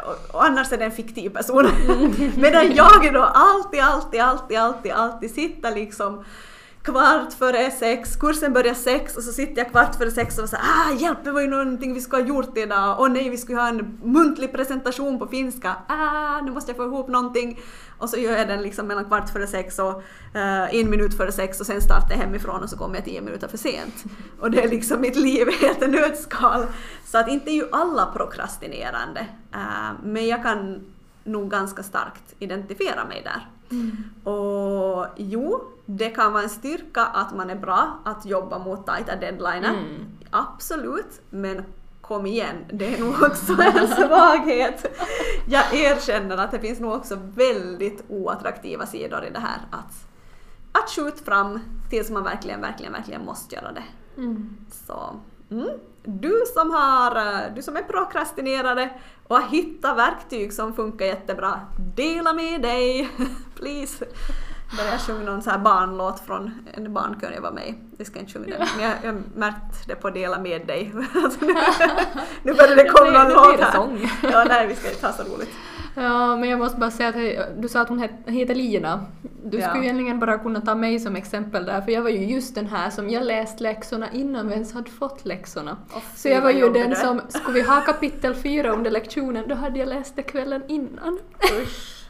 och, och annars är det en fiktiv person. Medan jag då alltid, alltid, alltid, alltid, alltid sitter liksom kvart före sex, kursen börjar sex och så sitter jag kvart före sex och säger ah hjälp det var ju någonting vi skulle ha gjort idag, åh nej vi skulle ha en muntlig presentation på finska, ah nu måste jag få ihop någonting och så gör jag den liksom mellan kvart före sex och uh, en minut före sex och sen startar jag hemifrån och så kommer jag tio minuter för sent. Och det är liksom mitt liv i ett nötskal. Så att inte är ju alla prokrastinerande, uh, men jag kan nog ganska starkt identifiera mig där. Mm. Och jo, det kan vara en styrka att man är bra att jobba mot tajta deadliner. Mm. Absolut, men kom igen, det är nog också en svaghet. Jag erkänner att det finns nog också väldigt oattraktiva sidor i det här att, att skjuta fram tills man verkligen, verkligen, verkligen måste göra det. Mm. Så, mm. Du som, har, du som är prokrastinerare och har hittat verktyg som funkar jättebra, dela med dig! Please! Började sjunga någon så här barnlåt från en barnkör jag var med i. ska inte sjunga den, men jag, jag märkte det på Dela med dig. Alltså nu, nu börjar det komma någon låt här. Sång. Ja, nej, vi ska inte ha så roligt. Ja, men jag måste bara säga att du sa att hon heter Lina. Du ja. skulle egentligen bara kunna ta mig som exempel där, för jag var ju just den här som jag läst läxorna innan vi ens hade fått läxorna. Oh, så jag var ju den det. som, skulle vi ha kapitel fyra under lektionen, då hade jag läst det kvällen innan. Usch.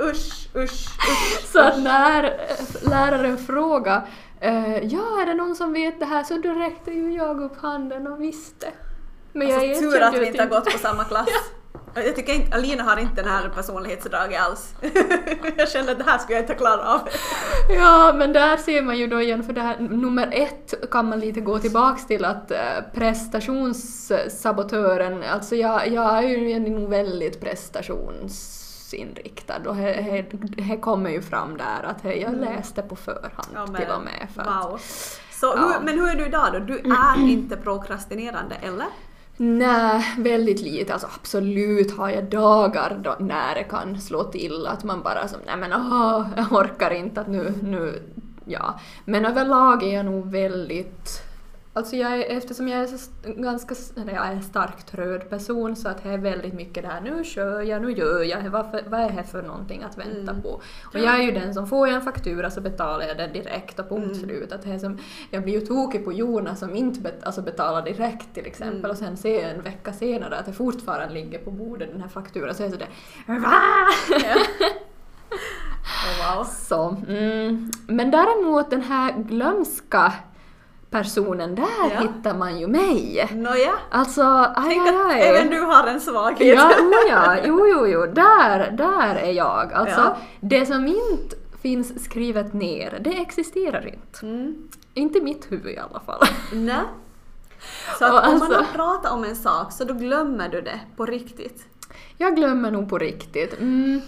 Usch, usch, usch. Så att när eh, läraren frågade uh, ja, är det någon som vet det här? Så då räckte ju jag upp handen och visste. Men alltså, jag tur att vi inte har gått på samma klass. Jag tycker inte, Alina har inte den här personlighetsdraget alls. jag känner att det här skulle jag inte klara av. ja, men där ser man ju då igen, för det här nummer ett kan man lite gå tillbaks till att äh, prestationssabotören, alltså jag, jag är ju nog väldigt prestations inriktad och det kommer ju fram där att he, jag mm. läste på förhand ja, men, till och med. För wow. Att, Så ja. hur, men hur är du idag då? Du är inte prokrastinerande, eller? Nej, väldigt lite. Alltså absolut har jag dagar då när det kan slå till att man bara som nej men åh, jag orkar inte att nu, nu, ja. Men överlag är jag nog väldigt Alltså jag är, eftersom jag är så ganska jag är starkt röd person så att det är väldigt mycket det här nu kör jag, nu gör jag, vad, för, vad är det för någonting att vänta mm. på? Och jag är ju den som får jag en faktura så betalar jag den direkt och punkt mm. slut. Att det är som, jag blir ju tokig på Jonas som inte bet, alltså betalar direkt till exempel mm. och sen ser jag en vecka senare att det fortfarande ligger på bordet den här fakturan så är jag sådär Va? Ja. Oh, wow. Så, mm. Men däremot den här glömska personen, där ja. hittar man ju mig. Nåja. Alltså, aj, Tänk aj, aj. att även du har en svaghet. Ja, oh ja, jo, jo, jo, där, där är jag. Alltså, ja. det som inte finns skrivet ner, det existerar inte. Mm. Inte i mitt huvud i alla fall. Nej. Så att om alltså, man har pratat om en sak så då glömmer du det på riktigt? Jag glömmer nog på riktigt. Mm.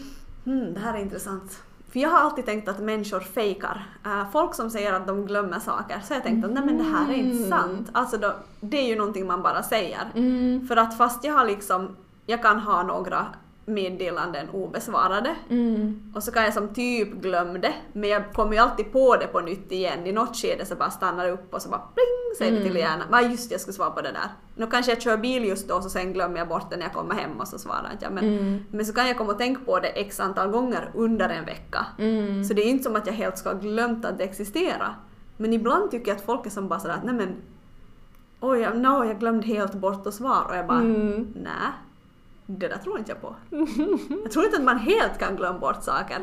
Mm, det här är intressant. För jag har alltid tänkt att människor fejkar. Uh, folk som säger att de glömmer saker, så jag tänkt att nej men det här är inte mm. sant. Alltså då, det är ju någonting man bara säger. Mm. För att fast jag har liksom, jag kan ha några meddelanden obesvarade. Mm. Och så kan jag som typ glömma det, men jag kommer ju alltid på det på nytt igen. I något skede så bara stannar det upp och så bara pling säger det till mm. hjärnan. Va just jag skulle svara på det där. Nu kanske jag kör bil just då så sen glömmer jag bort det när jag kommer hem och så svarar inte jag. Men, mm. men så kan jag komma och tänka på det x antal gånger under en vecka. Mm. Så det är inte som att jag helt ska ha glömt att det existerar. Men ibland tycker jag att folk är som bara sådär att nej men oj, no, jag glömde helt bort att svara och jag bara mm. nej det där tror inte jag på. Jag tror inte att man helt kan glömma bort saker.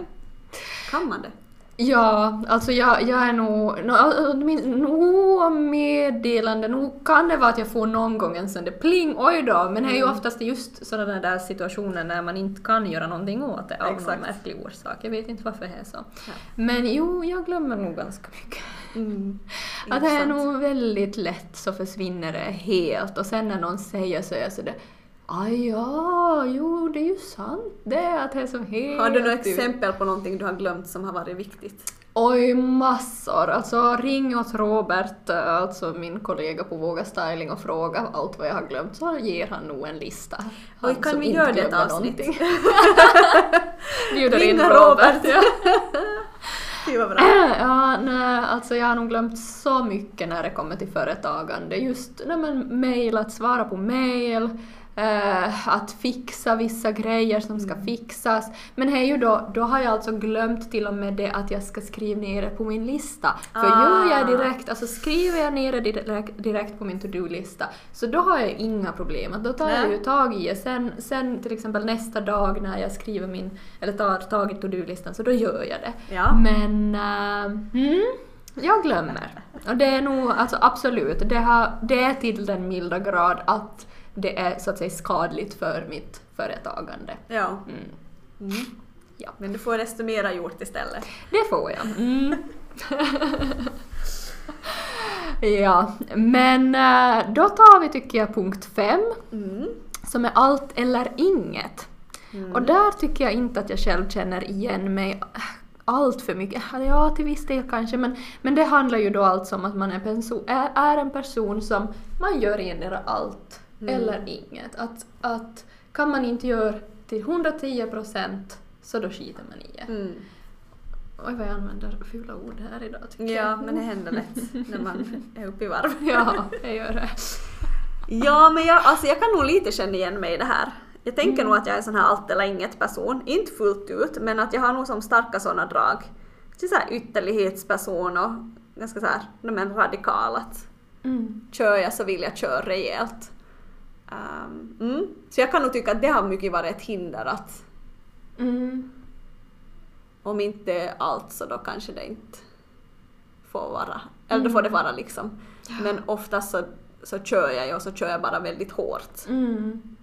Kan man det? Ja, alltså jag, jag är nog, nog meddelande, nog kan det vara att jag får någon gång en sån där pling, oj då, men det är ju mm. oftast just sådana där situationer när man inte kan göra någonting åt det av Exakt. någon märklig orsak. Jag vet inte varför det är så. Ja. Men jo, jag glömmer nog ganska mycket. Mm. att det är nog väldigt lätt så försvinner det helt och sen när någon säger så är jag sådär Ja, jo det är ju sant det att det är som helt... Har du några exempel på någonting du har glömt som har varit viktigt? Oj, massor. Alltså ring åt Robert, alltså min kollega på Våga Styling och fråga allt vad jag har glömt så ger han nog en lista. Han Oj, kan vi göra det ett avsnitt? någonting. Bjuder in Robert. Robert. vad bra. ja, nej, alltså jag har nog glömt så mycket när det kommer till företagande. Just nej, men, mail, att svara på mail, eh, att fixa vissa grejer som ska fixas. Men hej ju då, då har jag alltså glömt till och med det att jag ska skriva ner det på min lista. För Ah. gör jag direkt, alltså skriver jag ner det direkt, direkt på min to-do-lista, så då har jag inga problem. Att Då tar jag Nej. ju tag i det. Sen, sen till exempel nästa dag när jag skriver min, eller tar tag i to-do-listan, så då gör jag det. Ja. Men äh, mm, jag glömmer. Och det är nog, alltså absolut, det, har, det är till den milda grad att det är så att säga skadligt för mitt företagande. Ja. Mm. Mm. Ja. Men du får desto mera gjort istället. Det får jag. Mm. ja, men äh, då tar vi tycker jag punkt fem Mm. som är allt eller inget. Mm. Och där tycker jag inte att jag själv känner igen mig allt för mycket. Ja, till viss del kanske, men, men det handlar ju då alltså om att man är, är en person som man gör endera allt Mm. eller inget. Att, att kan man inte göra till 110 procent så då skiter man i det. Mm. Oj vad jag använder fula ord här idag tycker Ja, jag. men det händer lätt när man är uppe i varv. Ja, jag gör det. Ja, men jag, alltså jag kan nog lite känna igen mig i det här. Jag tänker Mm. nog att jag är en sån här allt eller inget person. Inte fullt ut, men att jag har nog som starka såna drag. Till så här ytterlighetsperson och ganska så här, men radikal att Mm. kör jag så vill jag köra rejält. Um, mm. Så jag kan nog tycka att det har mycket varit ett hinder att Mm. om inte allt så då kanske det inte får vara. Eller då får det vara liksom. Men oftast så, så kör jag ju och så kör jag bara väldigt hårt. Mm.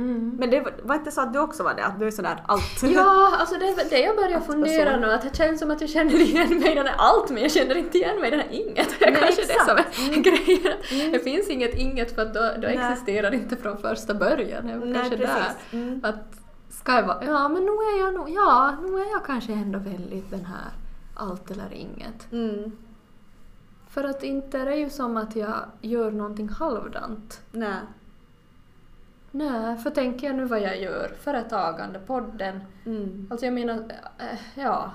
Mm. Men det var, inte så att du också var det? Att du är sådär allt? Ja, alltså det är det jag börjar Allt fundera nu, att det känns som att jag känner igen mig i den här allt men jag känner inte igen mig i den här inget. Är Nej, kanske det som exakt. är grejen. Det finns inget inget för att då, då existerar inte från första början. Är Nej, kanske precis. där. Mm. Att ska jag vara, ja men nu är jag nog, ja, nu är jag kanske ändå väldigt den här allt eller inget. Mm. För att inte är det ju som att jag gör någonting halvdant. Nej. Nej, för tänker jag nu vad jag gör, företagande, podden, Mm. Alltså jag menar, äh, ja.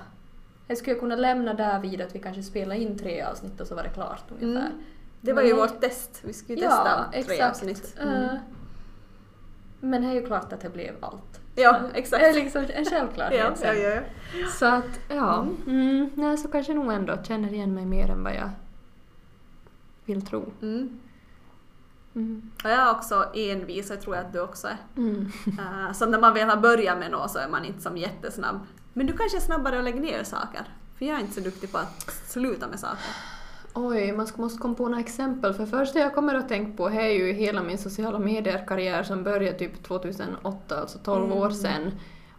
Jag skulle kunna lämna där vid att vi kanske spelar in tre avsnitt och så var det klart ungefär. Mm. Det var Men ju det- vårt test. Vi skulle Ja, testa tre exakt. avsnitt. Eh, Mm. Men det är ju klart att det blev allt. Ja, Det är exakt. liksom en självklarhet Ja, ja, sen. ja. Så att, ja. Mm, nej, så kanske nog ändå känner igen mig mer än vad jag vill tro. Mm. Mm. Och jag är också envis och jag tror att du också är. Mm. Uh, så när man väl har börjat med något så är man inte som jättesnabb. Men du kanske är snabbare att lägga ner saker. För jag är inte så duktig på att sluta med saker. Oj, man måste komma på några exempel. För första jag kommer att tänka på är ju hela min sociala medier-karriär som började typ 2008, alltså 12 år Mm. sedan.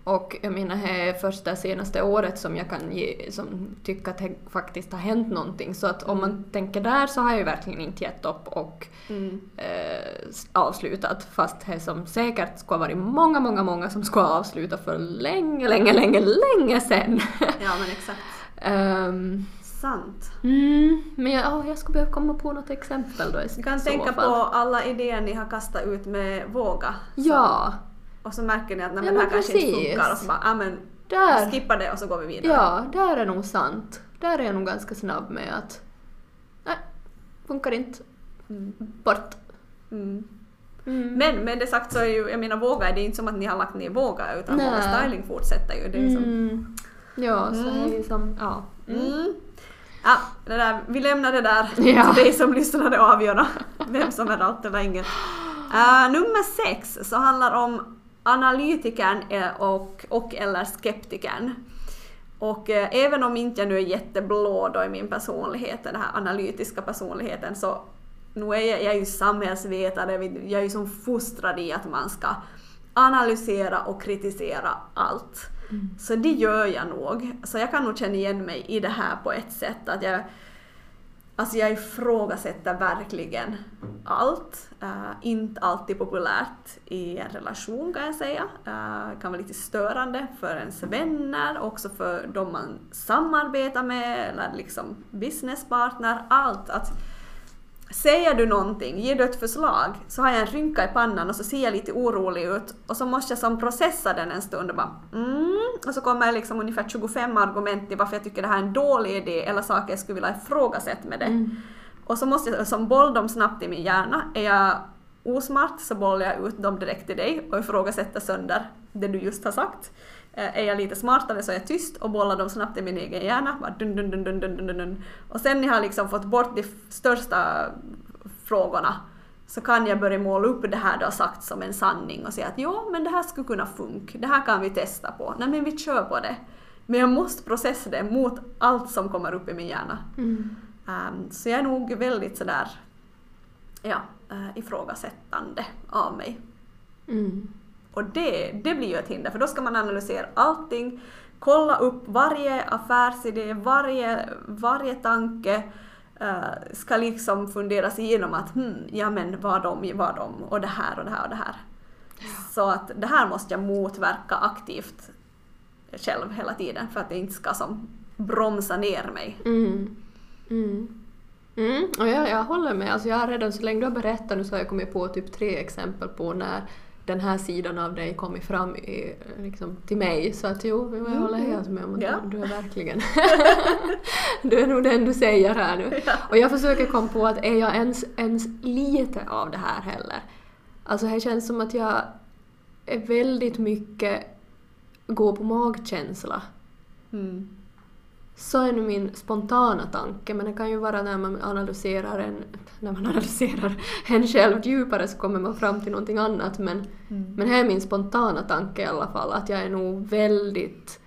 Och jag menar, det är första senaste året som jag kan ge, som tycka att det faktiskt har hänt någonting. Så att om man Mm. tänker där så har jag ju verkligen inte gett upp och Mm. eh, avslutat. Fast det som säkert skulle ha varit många, många, många som skulle ha avslutat för länge, länge, länge, länge sedan. Ja men exakt. Ehm, Sant. Mm, men jag, ja, jag skulle behöva komma på något exempel då Du kan tänka fall. på alla idéer ni har kastat ut med Våga. Ja, Och så märker ni att nej, Ja, men det här men kanske inte precis. funkar och så bara, ja men där, skippa det och så går vi vidare. ja, där är nog sant. Där är jag nog ganska snabb med att nej, funkar inte. Mm. Bort. Mm. Mm. Men med det sagt så är ju, jag menar Våga, det är inte som att ni har lagt ner Våga utan Nej. Våga Styling fortsätter ju. Det är som, mm. Ja, så Mm. är det som, ja. Mm. Ja, det där, vi lämnar det där Ja. till dig som lyssnar att avgöra vem som är allt eller inget. Uh, nummer sex så handlar om analytikern eh, och, och eller skeptikern. Och eh, även om inte jag nu är jätteblå då i min personlighet, den här analytiska personligheten, så nu är jag, jag är ju samhällsvetare, jag är ju som fostrad i att man ska analysera och kritisera allt. Så det gör jag nog. Så jag kan nog känna igen mig i det här på ett sätt. Att jag, Alltså jag ifrågasätter verkligen allt. Uh, inte alltid populärt i en relation kan jag säga. Uh, kan vara lite störande för ens vänner, också för de man samarbetar med eller liksom businesspartner. Allt. Att Säger du någonting, ger du ett förslag, så har jag en rynka i pannan och så ser jag lite orolig ut och så måste jag som processa den en stund och bara mm, och så kommer liksom ungefär 25 argument till varför jag tycker det här är en dålig idé eller saker jag skulle vilja ifrågasätta med det. Mm. Och så måste jag som boll dem snabbt i min hjärna. Är jag osmart så bollar jag ut dem direkt till dig och ifrågasätter sönder det du just har sagt. Eh, är jag lite smartare så är jag tyst och bollar dem snabbt i min egen hjärna. Bara dun, dun, dun, dun, dun, dun, dun. Och sen när jag har liksom fått bort de största frågorna så kan jag börja måla upp det här du har sagt som en sanning och säga att ja, men det här skulle kunna funka, det här kan vi testa på, nej men vi kör på det. Men jag måste processa det mot allt som kommer upp i min hjärna. Mm. Um, så jag är nog väldigt sådär, ja, uh, ifrågasättande av mig. Mm. Och det, det blir ju ett hinder, för då ska man analysera allting, kolla upp varje affärsidé, varje, varje tanke, uh, ska liksom funderas igenom att hmm, ja men vad de, vad de, och det här och det här och det här. Ja. Så att det här måste jag motverka aktivt själv hela tiden för att det inte ska som bromsa ner mig. Mm. Mm. Mm. Och jag, jag håller med. Alltså jag har redan, så länge du har berättat nu så har jag kommit på typ tre exempel på när den här sidan av dig kommit fram i, liksom, till mig. Så att jo, jag mm, håller helt med om att ja. du, är verkligen... du är nog den du säger här nu. Ja. Och jag försöker komma på att är jag ens, ens lite av det här heller? Alltså det känns som att jag är väldigt mycket går på magkänsla. Mm. Så är nu min spontana tanke, men det kan ju vara när man analyserar en, när man analyserar en själv djupare så kommer man fram till någonting annat. Men, mm. men här är min spontana tanke i alla fall, att jag är nog väldigt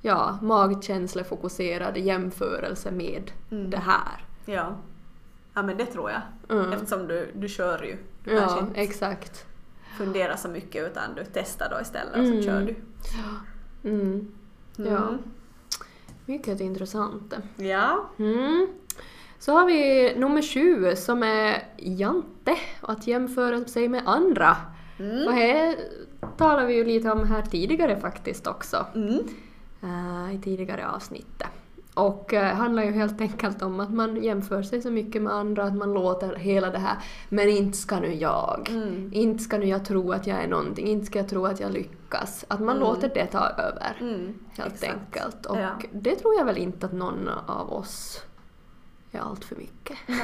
ja, magkänslefokuserad i jämförelse med mm. det här. Ja. ja, men det tror jag. Mm. Eftersom du, du kör ju. Ja, exakt. Fundera så mycket utan du testar då istället och så kör du. Mm. Ja. Mycket intressant. Ja. Mm. Så har vi nummer sju som är Jante och att jämföra sig med andra. Mm. Och här talar vi ju lite om här tidigare faktiskt också. Mm. Uh, I tidigare avsnittet. Och uh, handlar ju helt enkelt om att man jämför sig så mycket med andra att man låter hela det här “men inte ska nu jag”, mm. “inte ska nu jag tro att jag är någonting”, “inte ska jag tro att jag lyckas”. Att man mm. låter det ta över mm. helt Exakt. enkelt. Och ja. det tror jag väl inte att någon av oss är allt för mycket. Nej.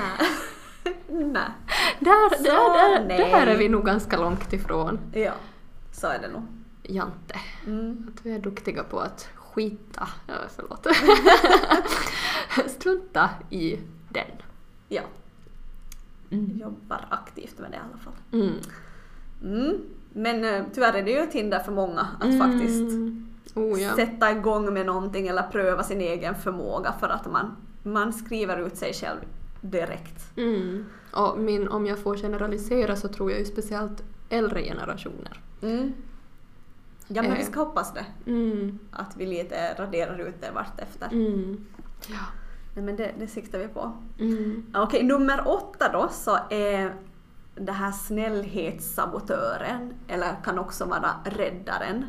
nej. Där, så där, där, nej. där är vi nog ganska långt ifrån. Ja, så är det nog. Jante. Mm. Att vi är duktiga på att skita, förlåt, strunta i den. Ja. Mm. Jobbar aktivt med det i alla fall. Mm. Men uh, tyvärr är det ju ett hinder för många att mm. faktiskt oh, ja. sätta igång med någonting eller pröva sin egen förmåga för att man, man skriver ut sig själv direkt. Mm. Och min, om jag får generalisera så tror jag ju speciellt äldre generationer. Mm. Ja men vi ska hoppas det. Mm. Att vi lite raderar ut det vartefter. Mm. Ja. Nej, men det, det siktar vi på. Mm. Okej, nummer åtta då så är den här snällhetssabotören, eller kan också vara räddaren.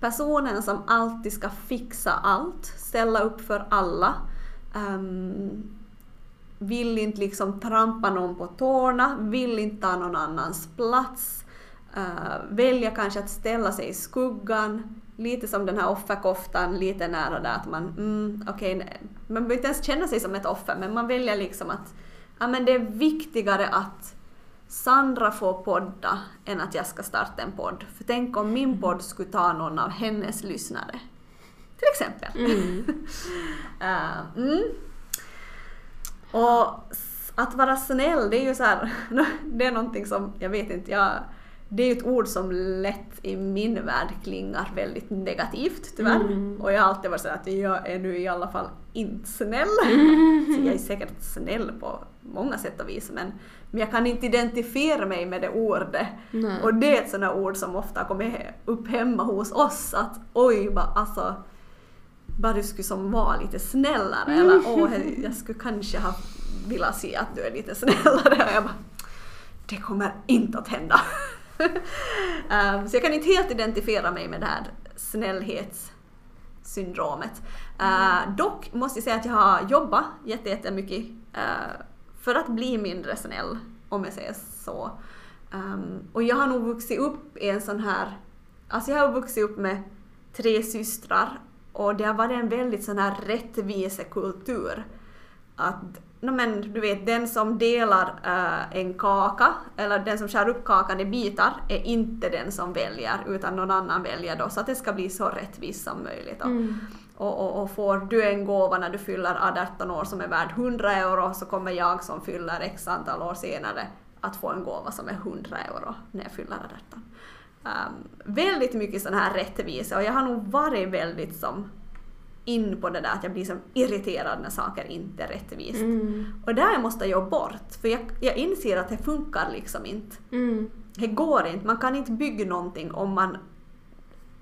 Personen som alltid ska fixa allt, ställa upp för alla. Um, vill inte liksom trampa någon på tårna, vill inte ta någon annans plats ehm, uh, välja kanske att ställa sig i skuggan, lite som den här offerkoftan, lite nära där att man, mm, okej, okay, man behöver inte ens känna sig som ett offer, men man väljer liksom att ja, men det är viktigare att Sandra får podda än att jag ska starta en podd. För tänk om min podd skulle ta någon av hennes lyssnare. Till exempel. Mm. uh, mm. Och att vara snäll, det är ju så här, det är någonting som, jag vet inte, jag det är ju ett ord som lätt i min värld klingar väldigt negativt tyvärr. Mm. Och jag har alltid varit så att jag är nu i alla fall inte snäll. Mm. Så jag är säkert snäll på många sätt och vis men, men jag kan inte identifiera mig med det ordet. Nej. Och det är ett sådant ord som ofta kommer upp hemma hos oss att oj, va, alltså bara du skulle som vara lite snällare eller åh, jag skulle kanske ha velat se att du är lite snällare och jag bara det kommer inte att hända. um, så jag kan inte helt identifiera mig med det här snällhetssyndromet. Uh, dock måste jag säga att jag har jobbat jättemycket uh, för att bli mindre snäll, om jag säger så. Um, och jag har nog vuxit upp i en sån här, alltså jag har vuxit upp med tre systrar och det har varit en väldigt sån här rättvisekultur. Att no men, du vet, den som delar uh, en kaka, eller den som skär upp kakan i bitar, är inte den som väljer, utan någon annan väljer då, så att det ska bli så rättvist som möjligt. Mm. Och, och, och, får du en gåva när du fyller 18 år som är värd 100 euro, så kommer jag som fyller x antal år senare att få en gåva som är 100 euro när jag fyller 18. Um, ehm, väldigt mycket sån här rättvisa, och jag har nog varit väldigt som in på det där att jag blir som irriterad när saker inte är rättvist. Mm. Och där måste jag bort, för jag, jag inser att det funkar liksom inte. Mm. Det går inte, man kan inte bygga någonting om man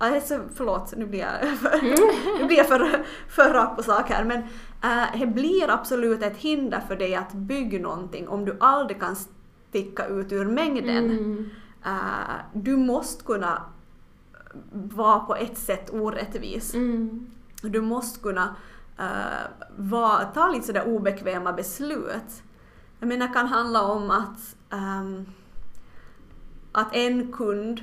Alltså, förlåt, nu blir jag för, mm. nu blir jag för, för rak på sak här, men äh, det blir absolut ett hinder för dig att bygga någonting om du aldrig kan sticka ut ur mängden. Mm. Äh, du måste kunna vara på ett sätt orättvis. Mm. Du måste kunna uh, va, ta lite sådär obekväma beslut. Jag menar, det kan handla om att, um, att en kund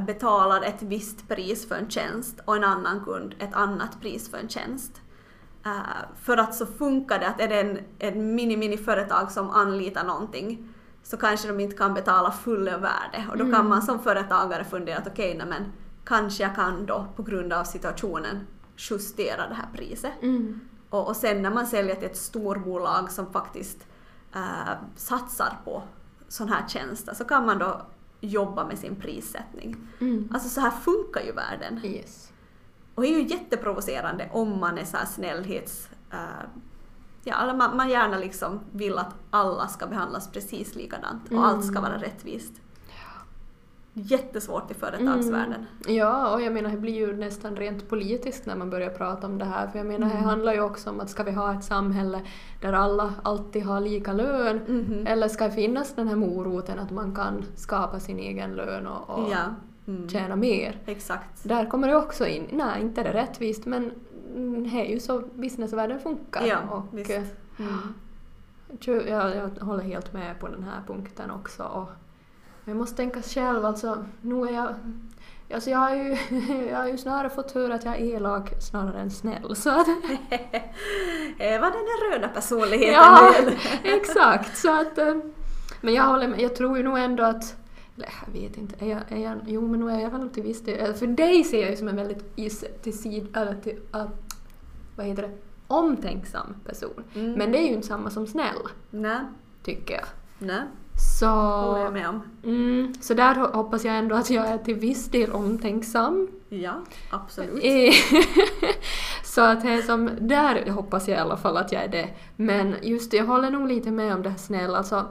betalar ett visst pris för en tjänst och en annan kund ett annat pris för en tjänst. Uh, för att så funkar det att är det en, en mini-mini-företag som anlitar någonting så kanske de inte kan betala fulla värde och då kan mm. man som företagare fundera att okej, okay, men kanske jag kan då på grund av situationen justera det här priset. Mm. Och, och sen när man säljer till ett storbolag som faktiskt äh, satsar på sån här tjänster så kan man då jobba med sin prissättning. Mm. Alltså så här funkar ju världen. Yes. Och det är ju jätteprovocerande om man är så här snällhets... Äh, ja, man, man gärna liksom vill att alla ska behandlas precis likadant och mm. allt ska vara rättvist jättesvårt i företagsvärlden. Mm. Ja, och jag menar det blir ju nästan rent politiskt när man börjar prata om det här. För jag menar mm. det handlar ju också om att ska vi ha ett samhälle där alla alltid har lika lön mm. eller ska det finnas den här moroten att man kan skapa sin egen lön och, och ja. mm. tjäna mer. Exakt. Där kommer det också in, nej inte är det rättvist men det är ju så businessvärlden funkar. Ja, och, visst. Mm. Jag, jag håller helt med på den här punkten också. Och, jag måste tänka själv, alltså nu är jag... Alltså jag har ju, jag har ju snarare fått höra att jag är elak snarare än snäll. Så att... Eva den här röda personligheten. Ja, exakt. Så att, eh, men jag håller med, jag tror ju nog ändå att eller jag vet inte, är jag, är jag, jo men nu är jag väl till viss del, för dig ser jag ju som en väldigt is, till sid, eller till, uh, vad heter det, omtänksam person. Mm. Men det är ju inte samma som snäll. Nej. Tycker jag. Nej. Så, håller jag med om. Mm, så där hoppas jag ändå att jag är till viss del omtänksam. Ja, absolut. så att det som, där hoppas jag i alla fall att jag är det. Men just det, jag håller nog lite med om det här snälla. Alltså,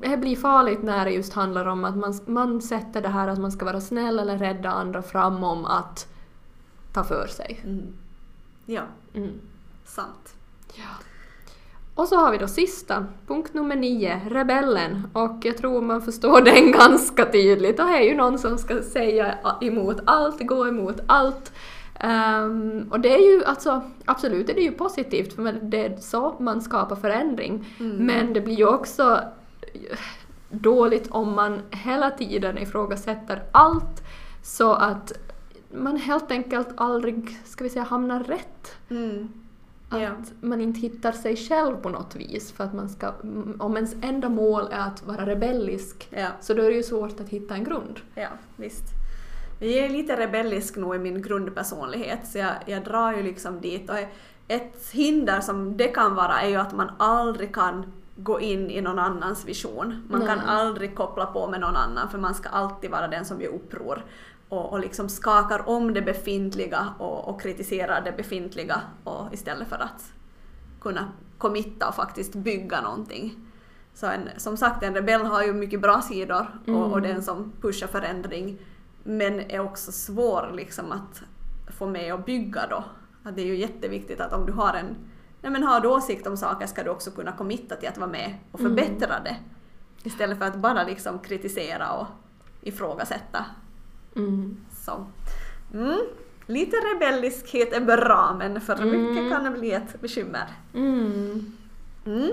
det blir farligt när det just handlar om att man, man sätter det här att man ska vara snäll eller rädda andra framom att ta för sig. Mm. Ja, mm. sant. Ja. Och så har vi då sista, punkt nummer nio, rebellen. Och jag tror man förstår den ganska tydligt. Det är ju någon som ska säga emot allt, gå emot allt. Um, och det är ju alltså, absolut är det ju positivt för det är så man skapar förändring. Mm. Men det blir ju också dåligt om man hela tiden ifrågasätter allt så att man helt enkelt aldrig, ska vi säga, hamnar rätt. Mm. Att ja. man inte hittar sig själv på något vis. För att man ska, om ens enda mål är att vara rebellisk ja. så då är det ju svårt att hitta en grund. Ja, visst. Jag är lite rebellisk nog i min grundpersonlighet så jag, jag drar ju liksom dit. Och ett hinder som det kan vara är ju att man aldrig kan gå in i någon annans vision. Man Nej. kan aldrig koppla på med någon annan för man ska alltid vara den som gör uppror och, och liksom skakar om det befintliga och, och kritiserar det befintliga och istället för att kunna committa och faktiskt bygga någonting. Så en, som sagt, en rebell har ju mycket bra sidor och, mm. och den som pushar förändring men är också svår liksom att få med och bygga då Att det är ju jätteviktigt att om du har en nej men har du åsikt om saker ska du också kunna committa till att vara med och Mm. förbättra det. Istället för att bara liksom kritisera och ifrågasätta. Mm. Så. Mm. Lite rebelliskhet är bra men för Mm. mycket kan det bli ett bekymmer. Mm. Mm.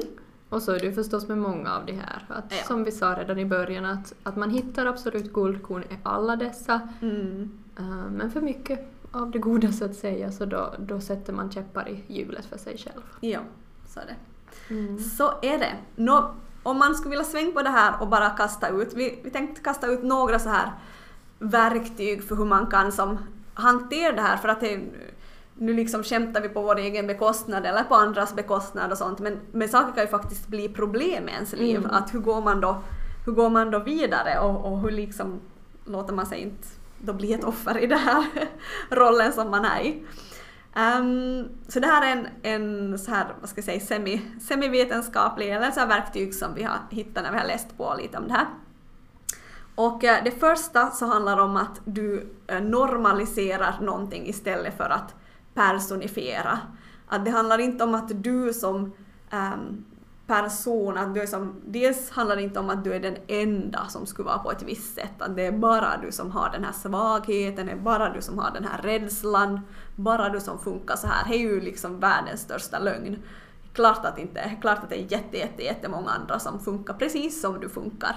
Och så är det ju förstås med många av de här. Att, Ja. Som vi sa redan i början, att, att man hittar absolut guldkorn i alla dessa. Mm. eh, men för mycket av det goda så att säga, så då, då sätter man käppar i hjulet för sig själv. Ja, så är det. Mm. Så är det. Nå, om man skulle vilja svänga på det här och bara kasta ut, vi, vi tänkte kasta ut några så här verktyg för hur man kan som hantera det här för att det, nu liksom skämtar vi på vår egen bekostnad eller på andras bekostnad och sånt men, men saker kan ju faktiskt bli problem i ens liv. Mm. Att hur går man då, hur går man då vidare och, och hur liksom låter man sig inte då bli ett offer i den här rollen som man är i. Ehm, så det här är en, en så här, vad ska jag säga, semi, semivetenskaplig eller så här verktyg som vi har hittat när vi har läst på lite om det här. Och eh, det första så handlar om att du eh, normaliserar någonting istället för att personifiera. Att det handlar inte om att du som ehm, person, att du är som, dels handlar det inte om att du är den enda som skulle vara på ett visst sätt, att det är bara du som har den här svagheten, det är bara du som har den här rädslan, bara du som funkar så här. Det är ju liksom världens största lögn. Klart att inte, klart att det är jätte, jätte, jättemånga andra som funkar precis som du funkar.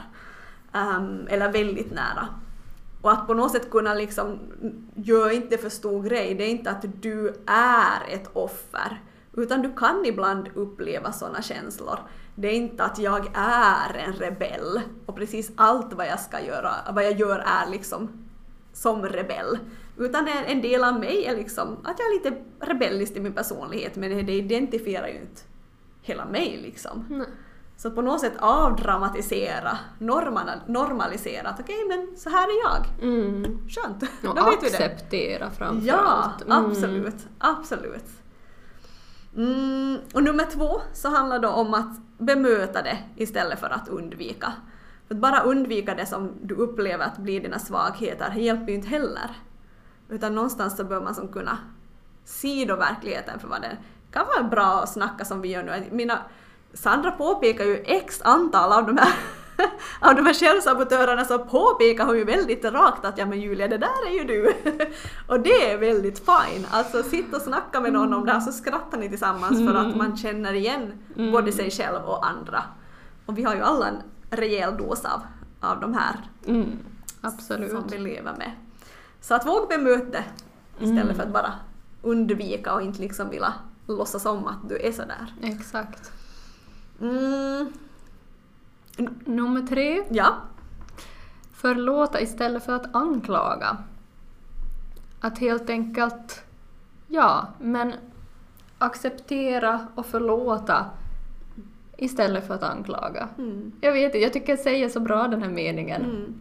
Um, eller väldigt nära. Och att på något sätt kunna liksom, gör inte för stor grej, det är inte att du är ett offer. Utan du kan ibland uppleva sådana känslor. Det är inte att jag är en rebell och precis allt vad jag ska göra, vad jag gör är liksom som rebell. Utan en, del av mig är liksom att jag är lite rebellisk i min personlighet men det, det identifierar ju inte hela mig liksom. Nej. Så på något sätt avdramatisera, normal, normalisera att okej men så här är jag. Mm. Skönt, Och då vet vi det. acceptera framför Ja. Mm. absolut. Absolut. Mm, och nummer två så handlar det om att bemöta det istället för att undvika. För att bara undvika det som du upplever att blir dina svagheter hjälper ju inte heller. Utan någonstans så bör man som kunna se då verkligheten för vad den kan vara bra att snacka som vi gör nu. Mina, Sandra påpekar ju x antal av de här av de här självsabotörerna så påpekar hon ju väldigt rakt att ja men Julia det där är ju du. och det är väldigt fine. Alltså sitta och snacka med någon om det här så skrattar ni tillsammans för att man känner igen Mm. både sig själv och andra. Och vi har ju alla en rejäl dos av, av de här Mm. Som vi lever med. Så att våga bemöta istället Mm. för att bara undvika och inte liksom vilja låtsas om att du är sådär. Exakt. Mm, Nummer tre. ja. Förlåta istället för att anklaga. Att helt enkelt, ja, men acceptera och förlåta istället för att anklaga. Mm. Jag vet inte, jag tycker jag säger så bra den här meningen. Mm.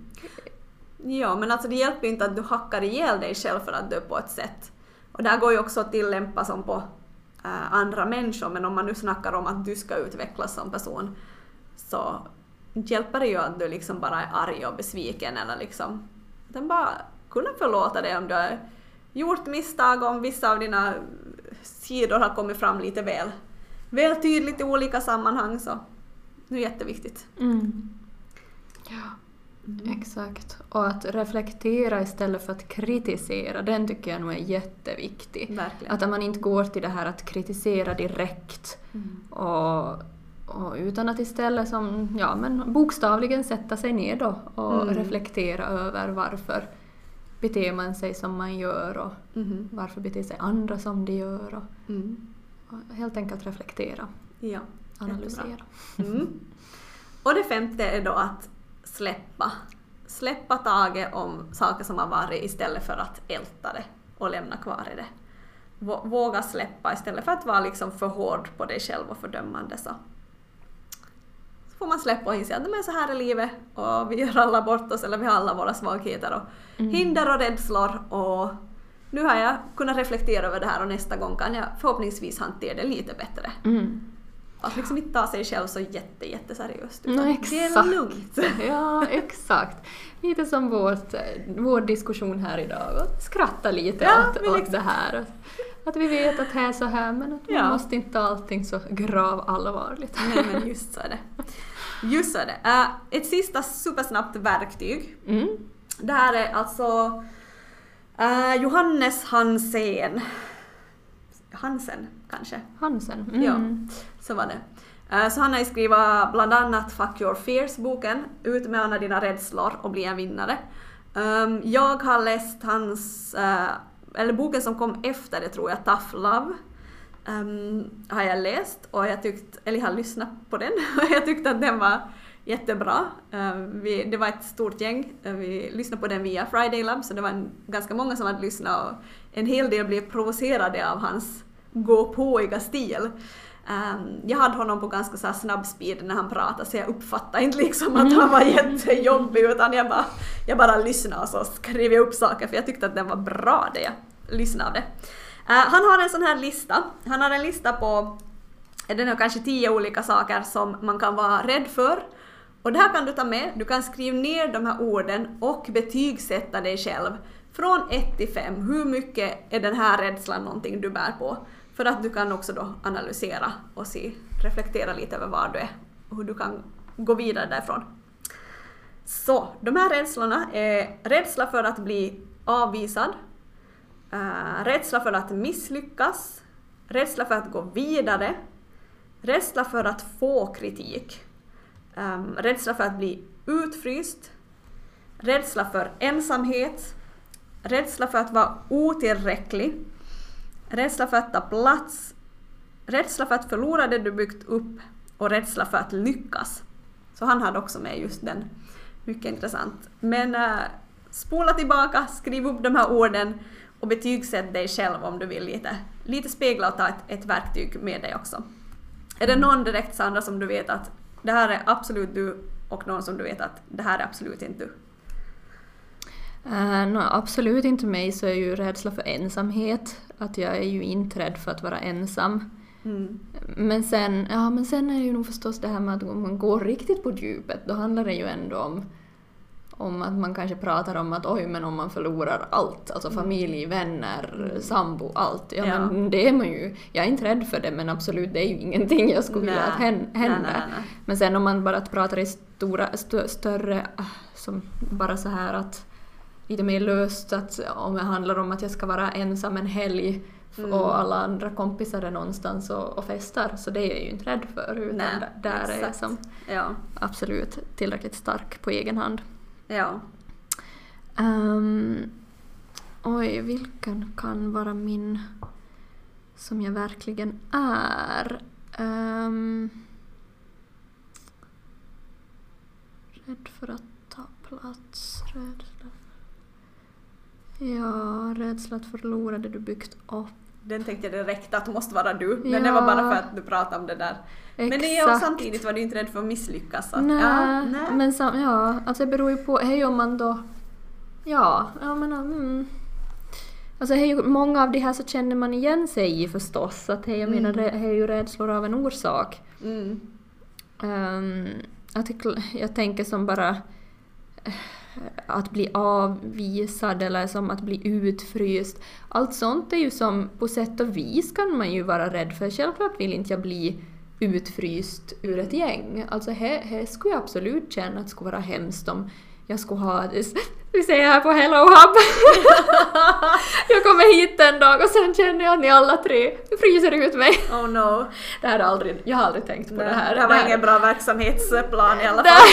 Ja, men alltså det hjälper ju inte att du hackar ihjäl dig själv för att du är på ett sätt. Och det här går ju också att tillämpa som på eh, andra människor, men om man nu snackar om att du ska utvecklas som person så hjälper det ju att du liksom bara är arg och besviken eller liksom utan bara kunna förlåta dig om du har gjort misstag, om vissa av dina sidor har kommit fram lite väl, väl tydligt i olika sammanhang så det är jätteviktigt. Mm. Ja, exakt. Och att reflektera istället för att kritisera, den tycker jag nog är jätteviktig. Verkligen. Att man inte går till det här att kritisera direkt Mm. och, och utan att istället som, ja men bokstavligen sätta sig ner då och Mm. reflektera över varför beter man sig som man gör och Mhm. varför beter sig andra som de gör och, Mm. och helt enkelt reflektera, Ja. analysera. Mm. Och det femte är då att släppa. Släppa taget om saker som har varit istället för att älta det och lämna kvar i det. Vå- Våga släppa istället för att vara liksom för hård på dig själv och fördömande så. Så får man släppa och inse att men så här är livet och vi gör alla bort oss eller vi har alla våra svagheter och Mm. hinder och rädslor och nu har jag kunnat reflektera över det här och nästa gång kan jag förhoppningsvis hantera det lite bättre. Mm. Att liksom inte ta sig själv så jätte, jätteseriöst. No, utan exakt. Det är lugnt. Ja, exakt. Lite som vårt, vår diskussion här idag. Och skratta lite Ja, åt, åt exakt. det här. Att vi vet att det är så här men att man Ja. måste inte ta allting så grav allvarligt. Nej men just så är det. Just så är det. Eh, ett sista supersnabbt verktyg. Mm. Det här är alltså eh, Johannes Hansen. Hansen kanske? Hansen. Mm. Ja. Så var det. Eh, Så han har ju skrivit bland annat Fuck Your Fears-boken, Ut med alla dina rädslor och bli en vinnare. Ehm, Jag har läst hans, eh, eller boken som kom efter det tror jag, Tough Love. ehm, har jag läst och jag tyckt, eller jag har lyssnat på den och jag tyckte att den var jättebra. Ehm, vi, det var ett stort gäng, eh, vi lyssnade på den via Friday Lab så det var en, ganska många som hade lyssnat och en hel del blev provocerade av hans gå-påiga stil. Ehm, jag hade honom på ganska så snabb speed när han pratade så jag uppfattade inte liksom att han var jättejobbig utan jag bara, jag bara lyssnade och så skrev jag upp saker för jag tyckte att den var bra det jag lyssnade av det. Eh, han har en sån här lista. Han har en lista på den har kanske tio olika saker som man kan vara rädd för. Och det här kan du ta med. Du kan skriva ner de här orden och betygsätta dig själv. Från 1 till 5. Hur mycket är den här rädslan någonting du bär på? För att du kan också då analysera och se, reflektera lite över var du är och hur du kan gå vidare därifrån. Så, de här rädslorna är rädsla för att bli avvisad, äh, rädsla för att misslyckas, rädsla för att gå vidare, rädsla för att få kritik, äh, rädsla för att bli utfryst, rädsla för ensamhet, rädsla för att vara otillräcklig, rädsla för att ta plats, rädsla för att förlora det du byggt upp och rädsla för att lyckas. Så han hade också med just den. Mycket intressant. Men äh, spola tillbaka, skriv upp de här orden och betygsätt dig själv om du vill lite, lite spegla och ta ett, ett verktyg med dig också. Är det någon direkt Sandra som du vet att det här är absolut du och någon som du vet att det här är absolut inte du? Uh, no, absolut inte mig så är ju rädsla för ensamhet. Att jag är ju inte rädd för att vara ensam. Mm. Men sen, ja, men sen är det ju nog förstås det här med att om man går riktigt på djupet då handlar det ju ändå om, om att man kanske pratar om att oj men om man förlorar allt, alltså familj, vänner, sambo, allt. Ja, Ja. men det är man ju. Jag är inte rädd för det men absolut det är ju ingenting jag skulle vilja att hända. Men sen om man bara pratar i stora, stö, större, ah, som bara så här att lite mer löst att om det handlar om att jag ska vara ensam en helg Mm. och alla andra kompisar är någonstans och, och festar så det är jag ju inte rädd för utan Nej, där- där är jag exakt. som Ja, absolut tillräckligt stark på egen hand. ja. Ehm, oj, vilken kan vara min som jag verkligen är? Ehm, rädd för att ta plats, rädsla. Ja, rädsla att förlora det du byggt upp. Den tänkte jag direkt att det måste vara du, men Ja. det var bara för att du pratade om det där. Men det är Exakt. samtidigt var du inte rädd för att misslyckas. Så att, Nej, ja, nej. men sam, ja, alltså det beror ju på, hej om man då, ja, jag menar, mm. Alltså hej, många av de här så känner man igen sig i förstås, att hej, jag menar, Mm. det är ju rädslor av en orsak. Mm. Um, jag, tycker, jag tänker som bara att bli avvisad eller som att bli utfryst. Allt sånt är ju som på sätt och vis kan man ju vara rädd för. Självklart vill inte jag bli utfryst ur ett gäng. Alltså här, här skulle jag absolut känna att det skulle vara hemskt om jag skulle ha vi säger här på Hello Hub. jag kommer hit en dag och sen känner jag att ni alla tre fryser ut mig. Oh no. Det här är aldrig, jag har aldrig tänkt på Nej, det här. det här var ingen bra verksamhetsplan i alla fall.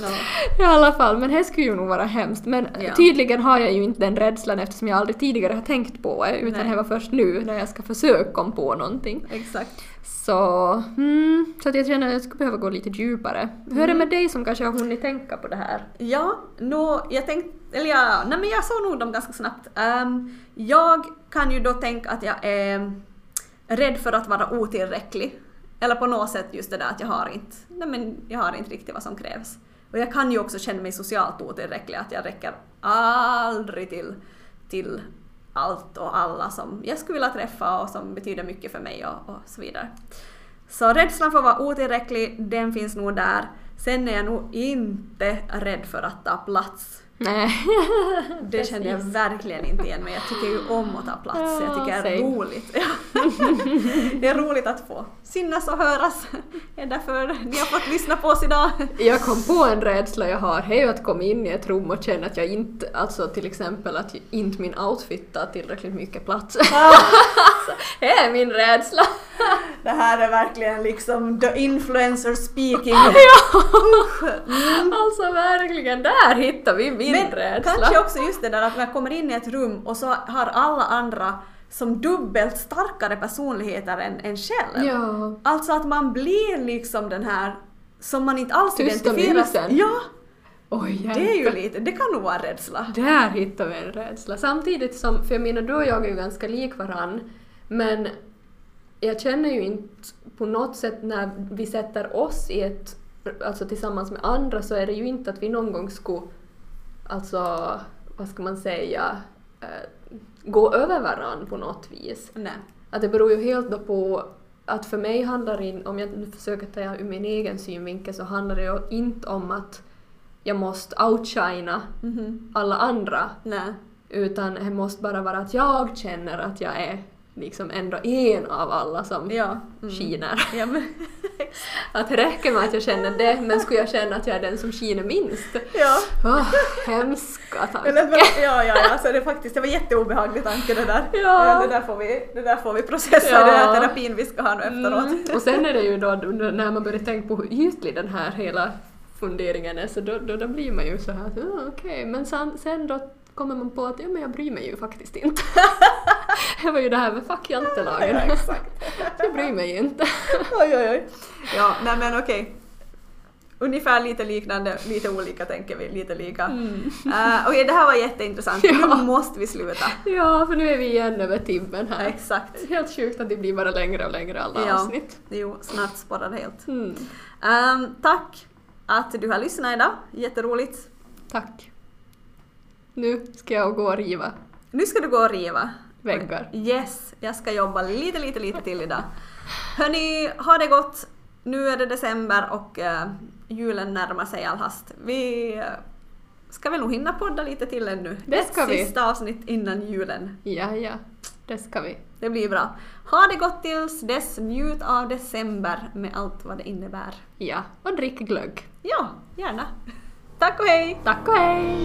no. I alla fall, men det skulle ju nog vara hemskt. Men Ja. tydligen har jag ju inte den rädslan eftersom jag aldrig tidigare har tänkt på det, utan Nej. det var först nu när jag ska försöka komma på någonting. Exakt. Så, mm, så att jag känner att jag skulle behöva gå lite djupare. Hur är det Mm. med dig som kanske har hunnit tänka på det här? Ja, nå, jag tänkte, eller ja, nej men jag såg nog dem ganska snabbt. Ehm, jag kan ju då tänka att jag är rädd för att vara otillräcklig. Eller på något sätt just det där att jag har inte, nej men jag har inte riktigt vad som krävs. Och jag kan ju också känna mig socialt otillräcklig, att jag räcker aldrig till, till allt och alla som jag skulle vilja träffa och som betyder mycket för mig och, och så vidare. Så rädslan för att vara otillräcklig, den finns nog där. Sen är jag nog inte rädd för att ta plats. Nej. Det känner jag verkligen inte igen men jag tycker ju om att ta plats. Jag tycker det är roligt. det är roligt att få synas och höras. Det är därför ni har fått lyssna på oss idag. Jag kom på en rädsla jag har, det är ju att komma in i ett rum och känna att jag inte, alltså till exempel att inte min outfit tar tillräckligt mycket plats. Alltså, det är min rädsla. Det här är verkligen liksom the influencer speaking. ja! Alltså verkligen, där hittar vi min Men rädsla. kanske också just det där att man kommer in i ett rum och så har alla andra som dubbelt starkare personligheter än en själv. Ja. Alltså att man blir liksom den här som man inte alls Tysta identifieras musen. Ja, Oj, det är ju lite, det kan nog vara en rädsla. Där hittar vi en rädsla. Samtidigt som, för jag menar du och jag är ju ganska lik varann, men jag känner ju inte på något sätt när vi sätter oss i ett, alltså tillsammans med andra så är det ju inte att vi någon gång skulle, alltså vad ska man säga, eh, gå över varann på något vis. Nej. Att det beror ju helt då på att för mig handlar det, om jag nu försöker ta ur min egen synvinkel, så handlar det ju inte om att jag måste outshina Mhm. alla andra Nej. utan det måste bara vara att jag känner att jag är liksom ändå en av alla som Ja. Mm. skiner. Ja, men, Att det räcker med att jag känner det, men skulle jag känna att jag är den som skiner minst? ja. Oh, hemska tanke. ja, ja, ja, så det, är faktiskt, det var jätteobehaglig tanke det där. Ja. Det, där får vi, det där får vi processa Ja. i den här terapin vi ska ha nu efteråt. Mm. Och sen är det ju då när man börjar tänka på hur ytlig den här hela funderingen är så då, då, då blir man ju så här oh, okej, men sen, sen då kommer man på att ja, men jag bryr mig ju faktiskt inte. det var ju det här med fuck jantelagen. Ja, exakt. jag bryr mig ju inte. Oj, oj, oj. Ja, nej men okej. Ungefär lite liknande, lite olika tänker vi, lite lika. Eh, okej, det här var jätteintressant. Mm. Ja. Nu måste vi sluta. Ja, för nu är vi igen över timmen här. Exakt. Helt sjukt att det blir bara längre och längre alla Ja. avsnitt. Jo, snart spårar det helt. Mm. Ehm, tack att du har lyssnat idag. Jätteroligt. Tack. Nu ska jag gå och riva Nu ska du gå och riva. väggar. Yes, jag ska jobba lite, lite, lite till idag. Hörni, ha det gott. Nu är det december och eh, julen närmar sig all hast. Vi eh, ska väl nog hinna podda lite till ännu. Det Ett ska vi. sista avsnitt innan julen. Ja, ja. Det ska vi. Det blir bra. Ha det gott tills dess. Njut av december med allt vad det innebär. Ja, och drick glögg. Ja, gärna. Tack och hej! Tack och hej!